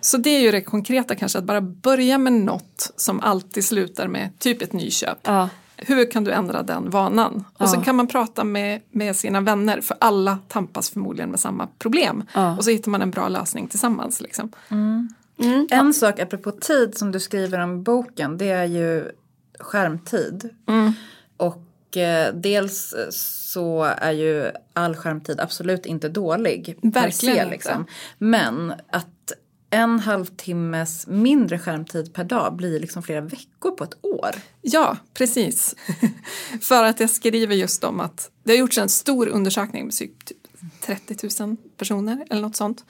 Så det är ju det konkreta kanske att bara börja med något som alltid slutar med typ ett nyköp. Ja. Hur kan du ändra den vanan? Och så kan man prata med, med sina vänner för alla tampas förmodligen med samma problem. Ja. Och så hittar man en bra lösning tillsammans. Liksom. En sak apropå tid som du skriver om i boken det är ju skärmtid. Mm. Och eh, dels så är ju all skärmtid absolut inte dålig. Verkligen se, inte. liksom. Men att en halvtimmes mindre skärmtid per dag blir liksom flera veckor på ett år. Ja, precis. (laughs) För att jag skriver just om att det har gjorts en stor undersökning med typ 30 000 personer eller något sånt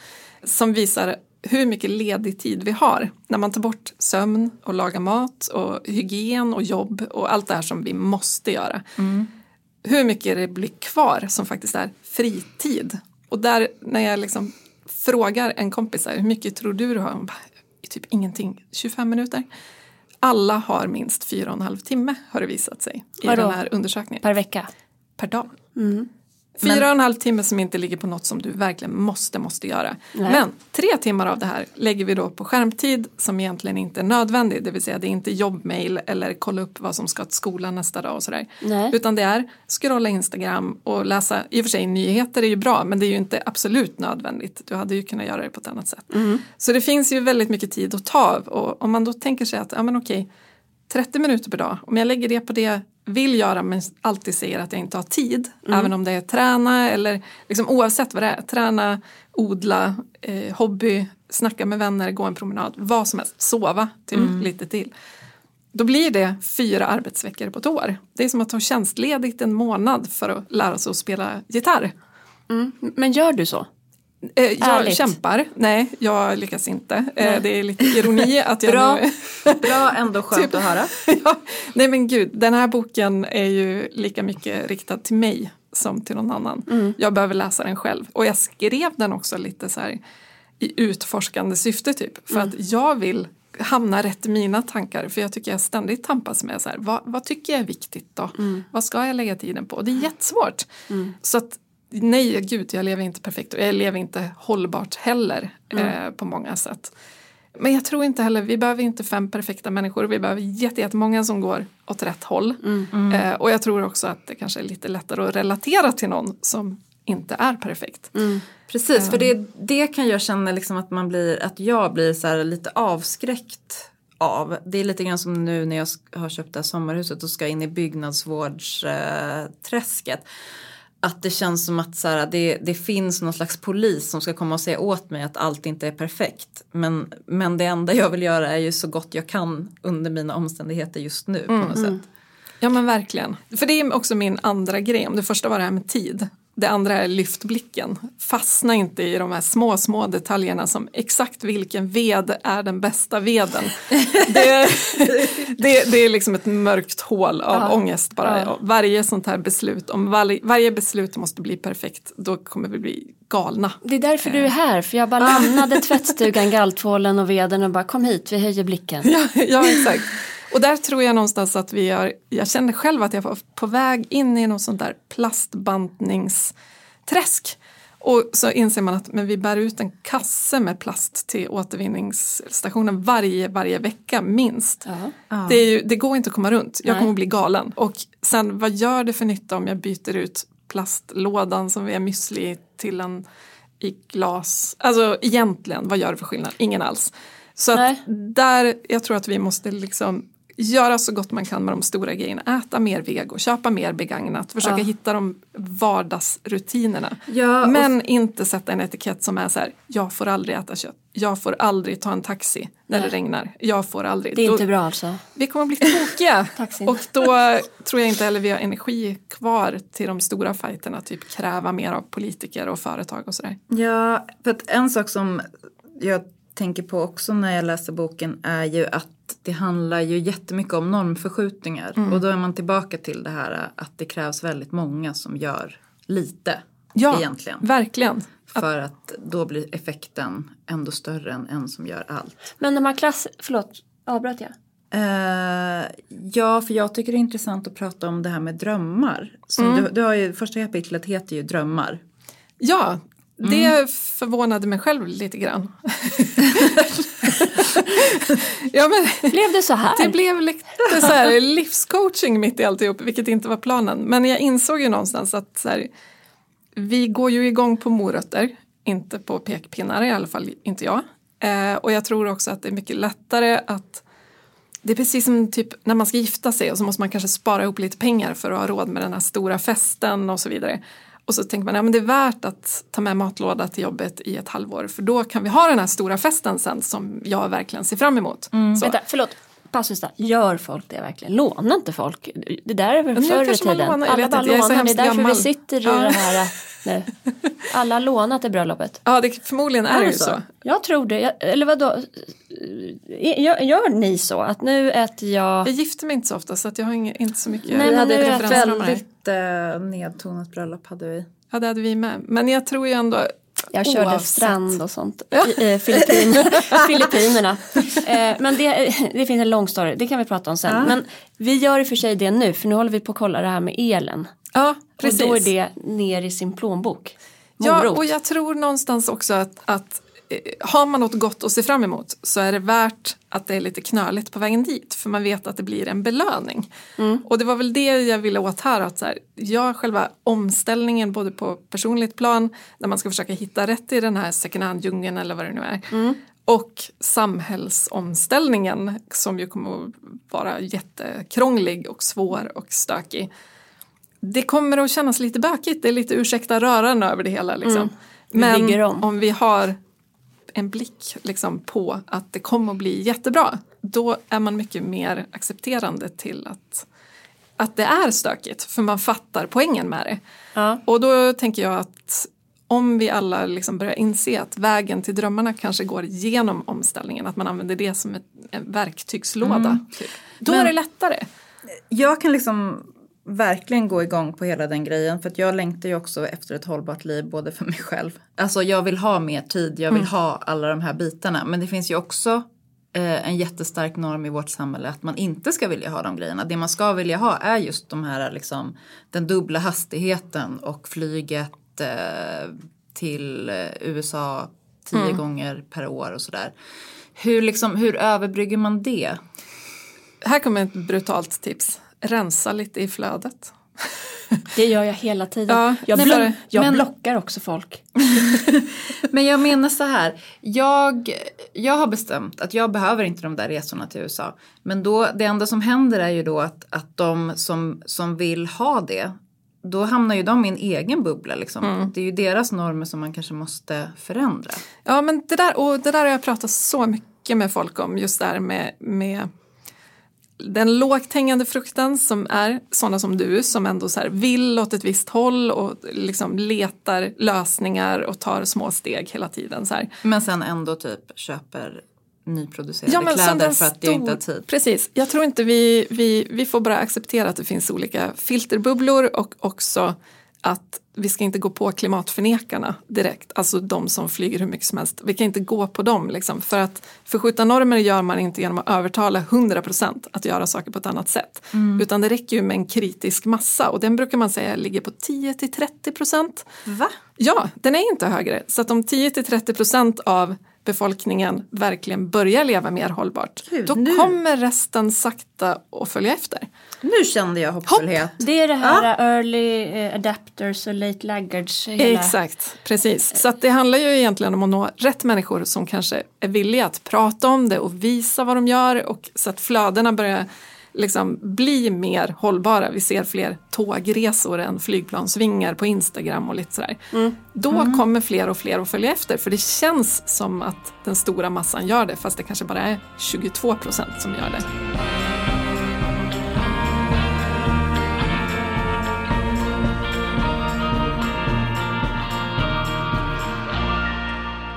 som visar hur mycket ledig tid vi har när man tar bort sömn och laga mat och hygien och jobb och allt det här som vi måste göra. Hur mycket det blir kvar som faktiskt är fritid. Och där när jag liksom frågar en kompis här, hur mycket tror du du har? Hon bara, typ ingenting, 25 minuter. Alla har minst fyra och en halv timme har det visat sig i Vadå? den här undersökningen. Per vecka. Per dag. Fyra och en halv timme som inte ligger på något som du verkligen måste, måste göra. Nej. Men tre timmar av det här lägger vi då på skärmtid som egentligen inte är nödvändig. Det vill säga det är inte jobbmail eller kolla upp vad som ska till skolan nästa dag och sådär. Nej. Utan det är scrolla Instagram och läsa, i och för sig nyheter är ju bra men det är ju inte absolut nödvändigt. Du hade ju kunnat göra det på ett annat sätt. Så det finns ju väldigt mycket tid att ta av och om man då tänker sig att, ja men okej 30 minuter per dag, om jag lägger det på det vill göra men alltid säger att jag inte har tid, även om det är träna eller liksom oavsett vad det är, träna, odla, eh, hobby, snacka med vänner, gå en promenad, vad som helst, sova till, lite till. Då blir det fyra arbetsveckor på ett år. Det är som att ta tjänstledigt en månad för att lära sig att spela gitarr. Men gör du så? Eh, jag Ärligt. kämpar, nej jag lyckas inte. Eh, det är lite ironi (laughs) att jag Bra. nu (laughs) Bra, ändå skönt Typ. att höra. (laughs) ja, nej men gud, den här boken är ju lika mycket riktad till mig som till någon annan. Mm. Jag behöver läsa den själv. Och jag skrev den också lite så här i utforskande syfte typ. För Mm. att jag vill hamna rätt i mina tankar. För jag tycker jag ständigt tampas med så här, vad, vad tycker jag är viktigt då? Mm. Vad ska jag lägga tiden på? Och det är jättesvårt. Så att nej, gud, jag lever inte perfekt och jag lever inte hållbart heller Mm. eh, på många sätt. Men jag tror inte heller, vi behöver inte fem perfekta människor, vi behöver jätte- jättemånga som går åt rätt håll. Mm. Eh, och jag tror också att det kanske är lite lättare att relatera till någon som inte är perfekt. Mm. Precis, för det, det kan jag känna liksom att man blir, att jag blir så här lite avskräckt av. Det är lite grann som nu när jag har köpt det här sommarhuset och ska in i byggnadsvårdsträsket. Att det känns som att så här, det, det finns någon slags polis som ska komma och säga åt mig att allt inte är perfekt. Men, men det enda jag vill göra är ju så gott jag kan under mina omständigheter just nu på något sätt. Ja men verkligen. För det är också min andra grej. Om det första var det här med tid. Det andra är lyft blicken. Fastna inte i de här små, små detaljerna som exakt vilken ved är den bästa veden. (laughs) Det, det, det är liksom ett mörkt hål av Ja. ångest bara. Ja. Varje sånt här beslut, om varje, varje beslut måste bli perfekt, då kommer vi bli galna. Det är därför du är här, för jag bara (laughs) lämnade tvättstugan, galtvålen och veden och bara kom hit, vi höjer blicken. Ja, ja exakt. Och där tror jag någonstans att vi har, jag kände själv att jag var på väg in i något sånt där plastbantningsträsk. Och så inser man att men vi bär ut en kasse med plast till återvinningsstationen varje, varje vecka minst. Ja. Det, är ju, det går inte att komma runt, jag Nej. kommer att bli galen. Och sen vad gör det för nytta om jag byter ut plastlådan som vi är müsli till en i glas? Alltså egentligen, vad gör det för skillnad? Ingen alls. Så där, jag tror att vi måste liksom göra så gott man kan med de stora grejerna. Äta mer vego, köpa mer begagnat, försöka Ja. hitta de vardagsrutinerna. Ja, och- Men inte sätta en etikett som är så här, jag får aldrig äta kött, jag får aldrig ta en taxi när Nej. det regnar, jag får aldrig. Det är Då- inte bra alltså. vi kommer att bli tokiga. (laughs) Och då tror jag inte heller vi har energi kvar till de stora fighterna, typ kräva mer av politiker och företag och sådär. Ja, för att en sak som jag tänker på också när jag läser boken är ju att det handlar ju jättemycket om normförskjutningar. Och då är man tillbaka till det här att det krävs väldigt många som gör lite Ja, egentligen. verkligen. För att då blir effekten ändå större än en som gör allt. Men de här klass... Förlåt, avbröt jag? Eh, ja, för jag tycker det är intressant att prata om det här med drömmar. Som du, du har ju, första kapitlet heter ju drömmar. Ja, det Mm. förvånade mig själv lite grann. (laughs) ja, men Blev det så här? det blev lite så här livscoaching mitt i alltihop, vilket inte var planen. Men jag insåg ju någonstans att så här, vi går ju igång på morötter, inte på pekpinnar, i alla fall inte jag. Eh, och jag tror också att det är mycket lättare att det är precis som typ när man ska gifta sig och så måste man kanske spara ihop lite pengar för att ha råd med den här stora festen och så vidare. Och så tänker man, ja men det är värt att ta med matlåda till jobbet i ett halvår för då kan vi ha den här stora festen sen som jag verkligen ser fram emot. Så. Vänta, förlåt. Passus där. Gör folk det verkligen? Lånar inte folk? Det där är väl förr i tiden? lånar, Alla bara lånar. Det är därför gammal. vi sitter i Ja. det här nu. Alla har lånat till bröllopet. Ja, det, förmodligen är det ju så. Jag tror det. Jag, eller vadå? Gör, gör ni så? Att nu äter jag... Jag gifter mig inte så ofta så att jag har inga, inte så mycket Nej, men vi hade är ett väldigt eh, nedtonat bröllop hade vi. Ja, det hade vi med. Men jag tror ju ändå Jag körde oavsett. strand och sånt i eh, Filippin, (laughs) Filippinerna. Eh, men det, det finns en lång story, det kan vi prata om sen. Men vi gör i och för sig det nu, för nu håller vi på att kolla det här med elen. Ja, precis. Och då är det ner i sin plånbok. Ja, Morot. och jag tror någonstans också att, att eh, har man något gott att se fram emot så är det värt att det är lite knöligt på vägen dit för man vet att det blir en belöning. Och det var väl det jag ville åt här, att så här, ja, själva omställningen både på personligt plan, där man ska försöka hitta rätt i den här second hand-djungeln eller vad det nu är, och samhällsomställningen som ju kommer att vara jättekrånglig och svår och stökig. Det kommer att kännas lite bökigt, det är lite ursäkta röran över det hela. Liksom. Vi Men om. om vi har en blick liksom, på att det kommer att bli jättebra, då är man mycket mer accepterande till att, att det är stökigt, för man fattar poängen med det. Ja. Och då tänker jag att om vi alla liksom börjar inse att vägen till drömmarna kanske går genom omställningen, att man använder det som ett, en verktygslåda, typ. då Men- är det lättare. Jag kan liksom verkligen gå igång på hela den grejen för att jag längtar ju också efter ett hållbart liv både för mig själv. Alltså jag vill ha mer tid, jag vill ha alla de här bitarna men det finns ju också eh, en jättestark norm i vårt samhälle att man inte ska vilja ha de grejerna. Det man ska vilja ha är just de här liksom den dubbla hastigheten och flyget eh, till eh, USA tio gånger per år och sådär. Hur, liksom, hur överbrygger man det? Här kommer ett brutalt tips. Rensa lite i flödet. Det gör jag hela tiden. Ja, jag nej, blo- jag men- blockar också folk. (laughs) Men jag menar så här, jag, jag har bestämt att jag behöver inte de där resorna till USA. Men då, det enda som händer är ju då att, att de som, som vill ha det då hamnar ju de i en egen bubbla. Liksom. Mm. Det är ju deras normer som man kanske måste förändra. Ja, men det där, och det där har jag pratat så mycket med folk om, just det här med, med den lågt hängande frukten som är sådana som du som ändå så vill åt ett visst håll och liksom letar lösningar och tar små steg hela tiden. Så här. Men sen ändå typ köper nyproducerade Ja, kläder för att jag inte har tid. Precis, jag tror inte vi, vi, vi får bara acceptera att det finns olika filterbubblor och också att vi ska inte gå på klimatförnekarna direkt, alltså de som flyger hur mycket som helst. Vi kan inte gå på dem liksom, för att förskjuta normer gör man inte genom att övertala 100% att göra saker på ett annat sätt. Utan det räcker ju med en kritisk massa och den brukar man säga ligger på 10-30%. Va? Ja, den är inte högre. Så att om 10-30% av befolkningen verkligen börjar leva mer hållbart, Gud, då nu- kommer resten sakta att följa efter. Nu kände jag hoppfullhet. Det är det här early eh, adapters och late laggards. hela- Exakt, precis. Så att det handlar ju egentligen om att nå rätt människor som kanske är villiga att prata om det och visa vad de gör och så att flödena börjar liksom bli mer hållbara. Vi ser fler tågresor än flygplansvingar på Instagram och lite sådär. Då kommer fler och fler att följa efter för det känns som att den stora massan gör det fast det kanske bara är 22 procent som gör det.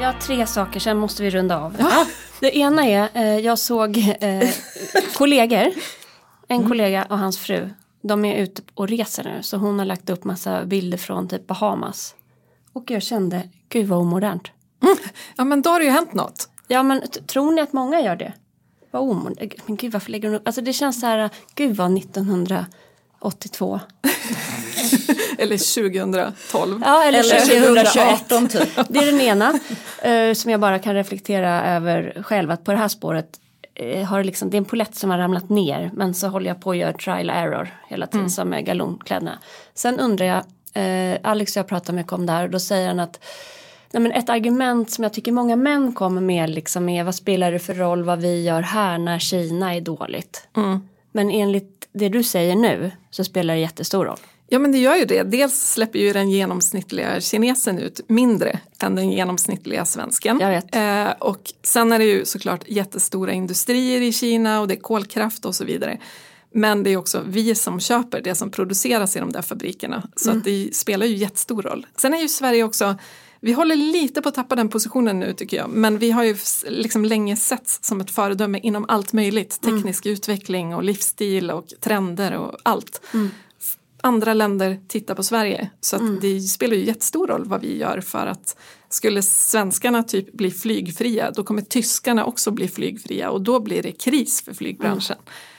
Jag har tre saker, sen måste vi runda av. Ja. Det ena är, eh, jag såg eh, kollegor, en kollega och hans fru. De är ute och reser nu, så hon har lagt upp massa bilder från typ Bahamas. Och jag kände, gud vad omodernt. Ja men då har det ju hänt något. Ja men tror ni att många gör det? Vad omodernt. Men gud varför lägger hon upp? Alltså det känns så här, gud vad 1982. (laughs) Eller 2012. Ja eller, Eller 2021. 2018 typ. Det är den ena eh, som jag bara kan reflektera över själv att på det här spåret eh, har det liksom, det är en polett som har ramlat ner men så håller jag på att göra trial error hela tiden som med galonkläderna. Sen undrar jag, eh, Alex och jag pratar mycket om det här och då säger han att Nej, men ett argument som jag tycker många män kommer med liksom är vad spelar det för roll vad vi gör här när Kina är dåligt. Men enligt det du säger nu så spelar det jättestor roll. Ja men det gör ju det. Dels släpper ju den genomsnittliga kinesen ut mindre än den genomsnittliga svensken. Eh, och sen är det ju såklart jättestora industrier i Kina och det är kolkraft och så vidare. Men det är också vi som köper det som produceras i de där fabrikerna. Så att det spelar ju jättestor roll. Sen är ju Sverige också vi håller lite på att tappa den positionen nu tycker jag. Men vi har ju liksom länge setts som ett föredöme inom allt möjligt. Teknisk utveckling och livsstil och trender och allt andra länder tittar på Sverige. Så att det spelar ju jättestor roll vad vi gör för att skulle svenskarna typ bli flygfria då kommer tyskarna också bli flygfria och då blir det kris för flygbranschen.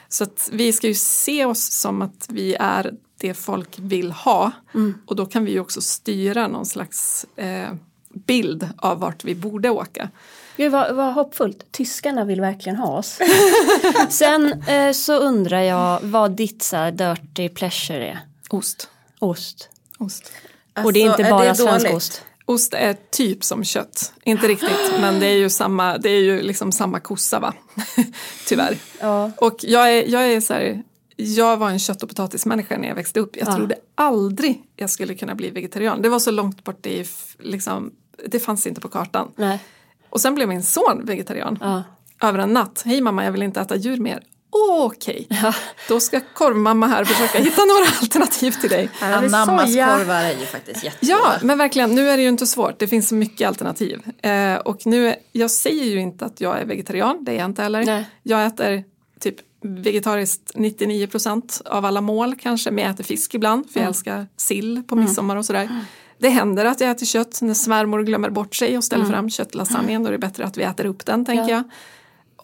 Så att vi ska ju se oss som att vi är det folk vill ha och då kan vi ju också styra någon slags eh, bild av vart vi borde åka. Gud vad, vad hoppfullt. Tyskarna vill verkligen ha oss. (laughs) Sen eh, så undrar jag vad ditt så här, dirty pleasure är. Ost. Ost. Ost. och det är Alltså, inte bara det svensk ost. Ost är typ som kött, inte riktigt men det är ju samma, det är ju liksom samma kossa va, (laughs) tyvärr. Ja. Och jag är, jag är så här, jag var en kött och potatismänniska när jag växte upp. Jag Ja. trodde aldrig jag skulle kunna bli vegetarian. Det var så långt bort i, liksom, det fanns inte på kartan. Nej. Och sen blev min son vegetarian. Ja. Över en natt, hej mamma jag vill inte äta djur mer. Okej, då ska korvmamma här försöka hitta några alternativ till dig. Anammas korvar är ju faktiskt jättebra. Ja, men verkligen, nu är det ju inte svårt. Det finns så mycket alternativ. Eh, och nu, jag säger ju inte att jag är vegetarian, det är jag inte heller. Nej. Jag äter typ vegetariskt 99% av alla mål kanske, men jag äter fisk ibland för jag älskar sill på midsommar och sådär. Det händer att jag äter kött när svärmor glömmer bort sig och ställer fram köttlasagnen, då är det bättre att vi äter upp den tänker Ja. jag.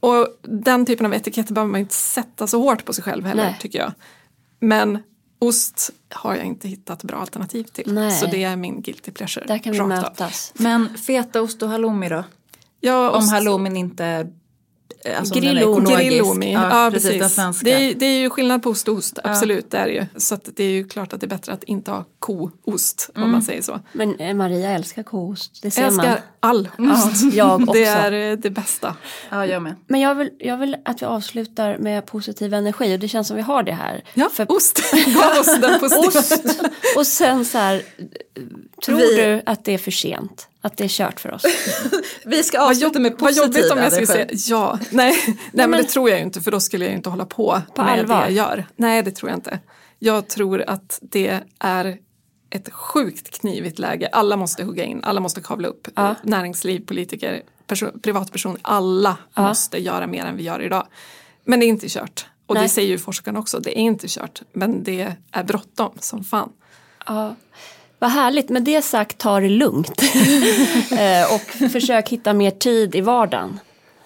Och den typen av etiketter behöver man inte sätta så hårt på sig själv heller Nej. tycker jag. Men ost har jag inte hittat bra alternativ till. Nej. Så det är min guilty pleasure. Där kan vi rakt av. mötas. Men fetaost och halloumi då? Ja, Om halloumin inte Alltså den Grillomi. ja, Ja, precis. Det är, det är ju skillnad på ost och ost, absolut det är det ju. Så att det är ju klart att det är bättre att inte ha koost om man säger så. Men eh, Maria älskar koost, det ser älskar man. all Ja, ost. jag (laughs) också. Det är eh, det bästa. Ja, jag med. Men jag vill, jag vill att vi avslutar med positiv energi och det känns som vi har det här. Ja, För ost. (laughs) Gav oss den (laughs) positiva. ost och sen så här, tror Vi- du att det är för sent? Att det är kört för oss? (laughs) Vi ska Vad, avsluta jobb, med vad positiv jobbigt om jag skulle säga ja. (laughs) Nej, nej men, men- det tror jag ju inte för då skulle jag ju inte hålla på, På med allvar? det jag gör. Nej det tror jag inte. Jag tror att det är ett sjukt knivigt läge. Alla måste hugga in, alla måste kavla upp. Ja. Näringsliv, politiker, perso- privatperson, alla Ja. måste göra mer än vi gör idag. Men det är inte kört. Och Nej. det säger ju forskarna också, det är inte kört. Men det är bråttom som fan. Ja. Vad härligt, med det sagt ta det lugnt. (laughs) Eh, och försök hitta mer tid i vardagen.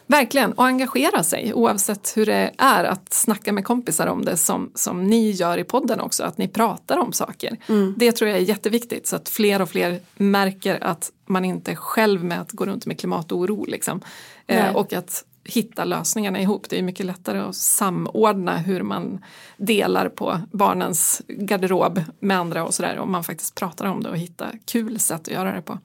Verkligen, och engagera sig oavsett hur det är att snacka med kompisar om det som, som ni gör i podden också, att ni pratar om saker. Det tror jag är jätteviktigt så att fler och fler märker att man inte är själv med att gå runt med klimatoro liksom. Eh, och att hitta lösningarna ihop. Det är mycket lättare att samordna hur man delar på barnens garderob med andra och sådär om man faktiskt pratar om det och hittar kul sätt att göra det på.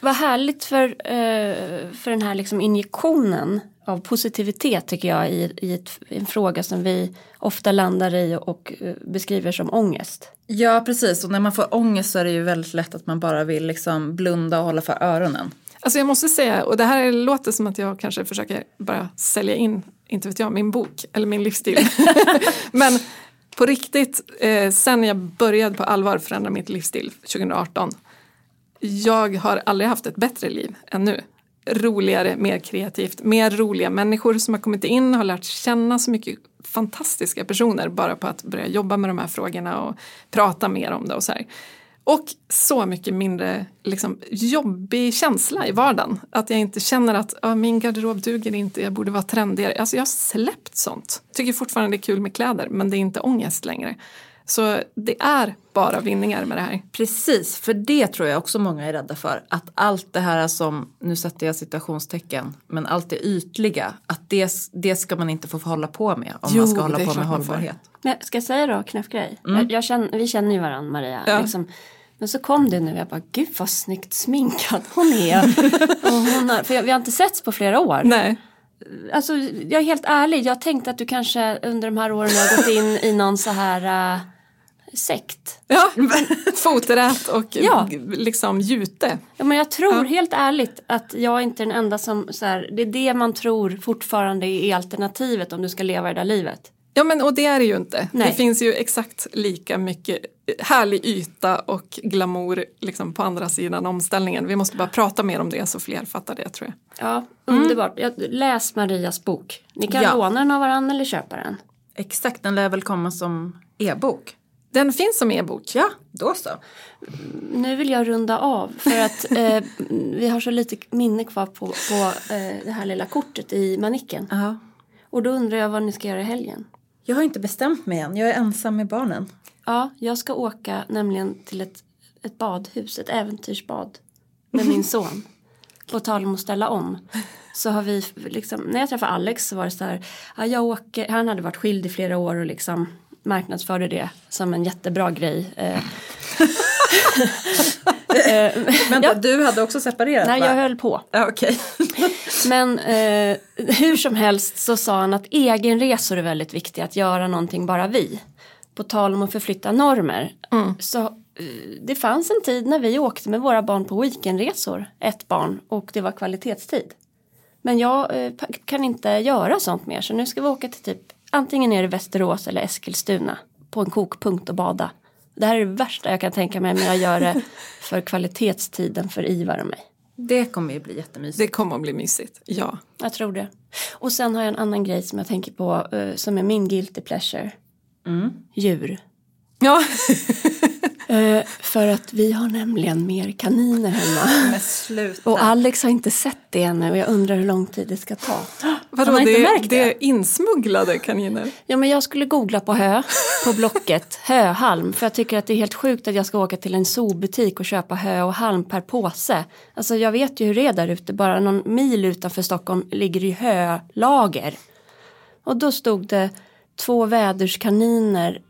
Vad härligt för, eh, för den här liksom injektionen av positivitet tycker jag i, i ett, en fråga som vi ofta landar i och eh, beskriver som ångest. Ja, precis. Och när man får ångest så är det ju väldigt lätt att man bara vill liksom blunda och hålla för öronen. Alltså jag måste säga, och det här låter som att jag kanske försöker bara sälja in, inte vet jag, min bok eller min livsstil. (laughs) Men på riktigt, eh, sen jag började på allvar förändra mitt livsstil 2018, jag har aldrig haft ett bättre liv än nu. Roligare, mer kreativt, mer roliga människor som har kommit in, har lärt känna så mycket fantastiska personer bara på att börja jobba med de här frågorna och prata mer om det och så här. Och så mycket mindre liksom, jobbig känsla i vardagen. Att jag inte känner att "Ah, min garderob duger inte, jag borde vara trendigare. Alltså jag har släppt sånt. Tycker fortfarande det är kul med kläder men det är inte ångest längre. Så det är bara vinningar med det här. Precis, för det tror jag också många är rädda för. Att allt det här som, nu sätter jag citationstecken, men allt det ytliga, att det, det ska man inte få hålla på med om Jo, man ska hålla på med hållbarhet. Men ska jag säga då, knäppgrej? Jag, jag känner, vi känner ju varandra Maria. Ja. Liksom. Men så kom det nu, jag bara gud vad snyggt sminkad hon är. (laughs) och hon har, för jag, vi har inte setts på flera år. Nej. Alltså jag är helt ärlig, jag tänkte att du kanske under de här åren har gått in i någon så här uh, sekt. Ja, (laughs) foträt och Ja. liksom jute. Ja, men jag tror Ja. helt ärligt att jag inte är den enda som så här, det är det man tror fortfarande är alternativet om du ska leva det där livet. Ja men och det är det ju inte. Nej. Det finns ju exakt lika mycket härlig yta och glamour liksom på andra sidan omställningen. Vi måste bara prata mer om det så fler fattar det tror jag. Ja, underbart. Jag, läs Marias bok. Ni kan Ja. låna den av varandra eller köpa den. Exakt, den lär väl komma som e-bok. Den finns som e-bok. Ja, då så. Nu vill jag runda av för att (laughs) eh, vi har så lite minne kvar på, på eh, det här lilla kortet i manicken. Ja. Och då undrar jag vad ni ska göra i helgen. Jag har inte bestämt mig än, jag är ensam med barnen. Ja, jag ska åka nämligen till ett, ett badhus, ett äventyrsbad med min son. (laughs) På tal om att ställa om. Så har vi, liksom, när jag träffade Alex så var det så här, ja, jag åker, han hade varit skild i flera år och liksom marknadsförde det som en jättebra grej. Eh, (laughs) Vänta, Ja. du hade också separerat nej, va? jag höll på. Okej. (laughs) Men eh, hur som helst så sa han att egenresor är väldigt viktiga, att göra någonting bara vi. På tal om att förflytta normer. Så eh, det fanns en tid när vi åkte med våra barn på weekendresor, ett barn, och det var kvalitetstid. Men jag eh, kan inte göra sånt mer så nu ska vi åka till typ antingen ner i Västerås eller Eskilstuna på en kokpunkt och bada. Det här är det värsta jag kan tänka mig men jag gör det (laughs) för kvalitetstiden för Ivar och mig. Det kommer ju bli jättemysigt. Det kommer att bli mysigt, ja. Jag tror det. Och sen har jag en annan grej som jag tänker på eh, som är min guilty pleasure. Djur. Ja, (laughs) Eh, för att vi har nämligen mer kaniner hemma. (laughs) Och Alex har inte sett det ännu och jag undrar hur lång tid det ska ta. (gasps) Vadå, Har man inte det, märkt det det? är insmugglade kaniner? Ja men jag skulle googla på hö på Blocket, (laughs) höhalm. För jag tycker att det är helt sjukt att jag ska åka till en zoobutik och köpa hö och halm per påse. Alltså jag vet ju hur det är där ute, bara någon mil utanför Stockholm ligger ju hölager. Och då stod det två väderskaniner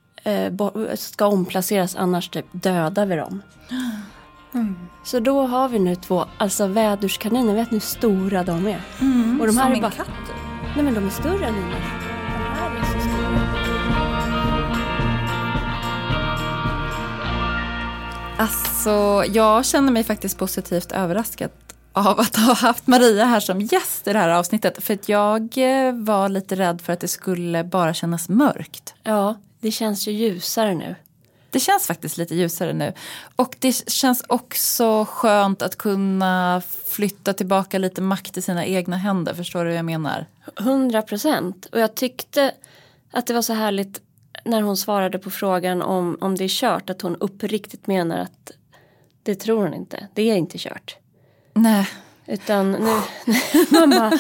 ska omplaceras annars typ dödar vi dem. (gasps) Så då har vi nu två, alltså väderskaniner, vet ni hur stora de är? och de här Som är en bara, katt. nej men de är större än mina. Alltså, jag känner mig faktiskt positivt överraskad av att ha haft Maria här som gäst i det här avsnittet. För att jag eh, var lite rädd för att det skulle bara kännas mörkt. Ja, det känns ju ljusare nu. Det känns faktiskt lite ljusare nu. Och det känns också skönt att kunna flytta tillbaka lite makt i sina egna händer. Förstår du vad jag menar? 100 procent. Och jag tyckte att det var så härligt när hon svarade på frågan om, om det är kört. Att hon uppriktigt menar att det tror hon inte. Det är inte kört. Nej. Utan nu, (laughs) man bara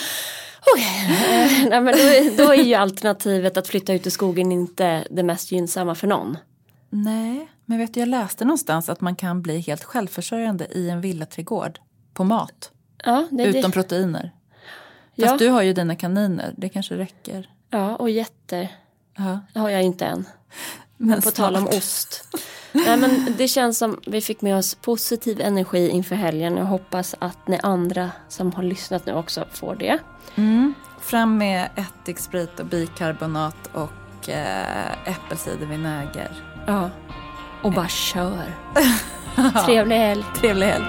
okej. (laughs) Nej, men då, är- då är ju alternativet att flytta ut i skogen inte det mest gynnsamma för någon. Nej, men vet du, jag läste någonstans att man kan bli helt självförsörjande i en villaträdgård på mat. Ja, det, Utan det, proteiner. Ja. Fast du har ju dina kaniner, det kanske räcker. ja och getter Ja. har jag inte än. Men På tal om ost. Nej, men det känns som vi fick med oss positiv energi inför helgen. Jag hoppas att ni andra som har lyssnat nu också får det. Mm. Fram med ättiksprit och bikarbonat och eh, äppelcidervinäger. Ja. Och bara kör. (laughs) Trevlig helg. Trevlig helg.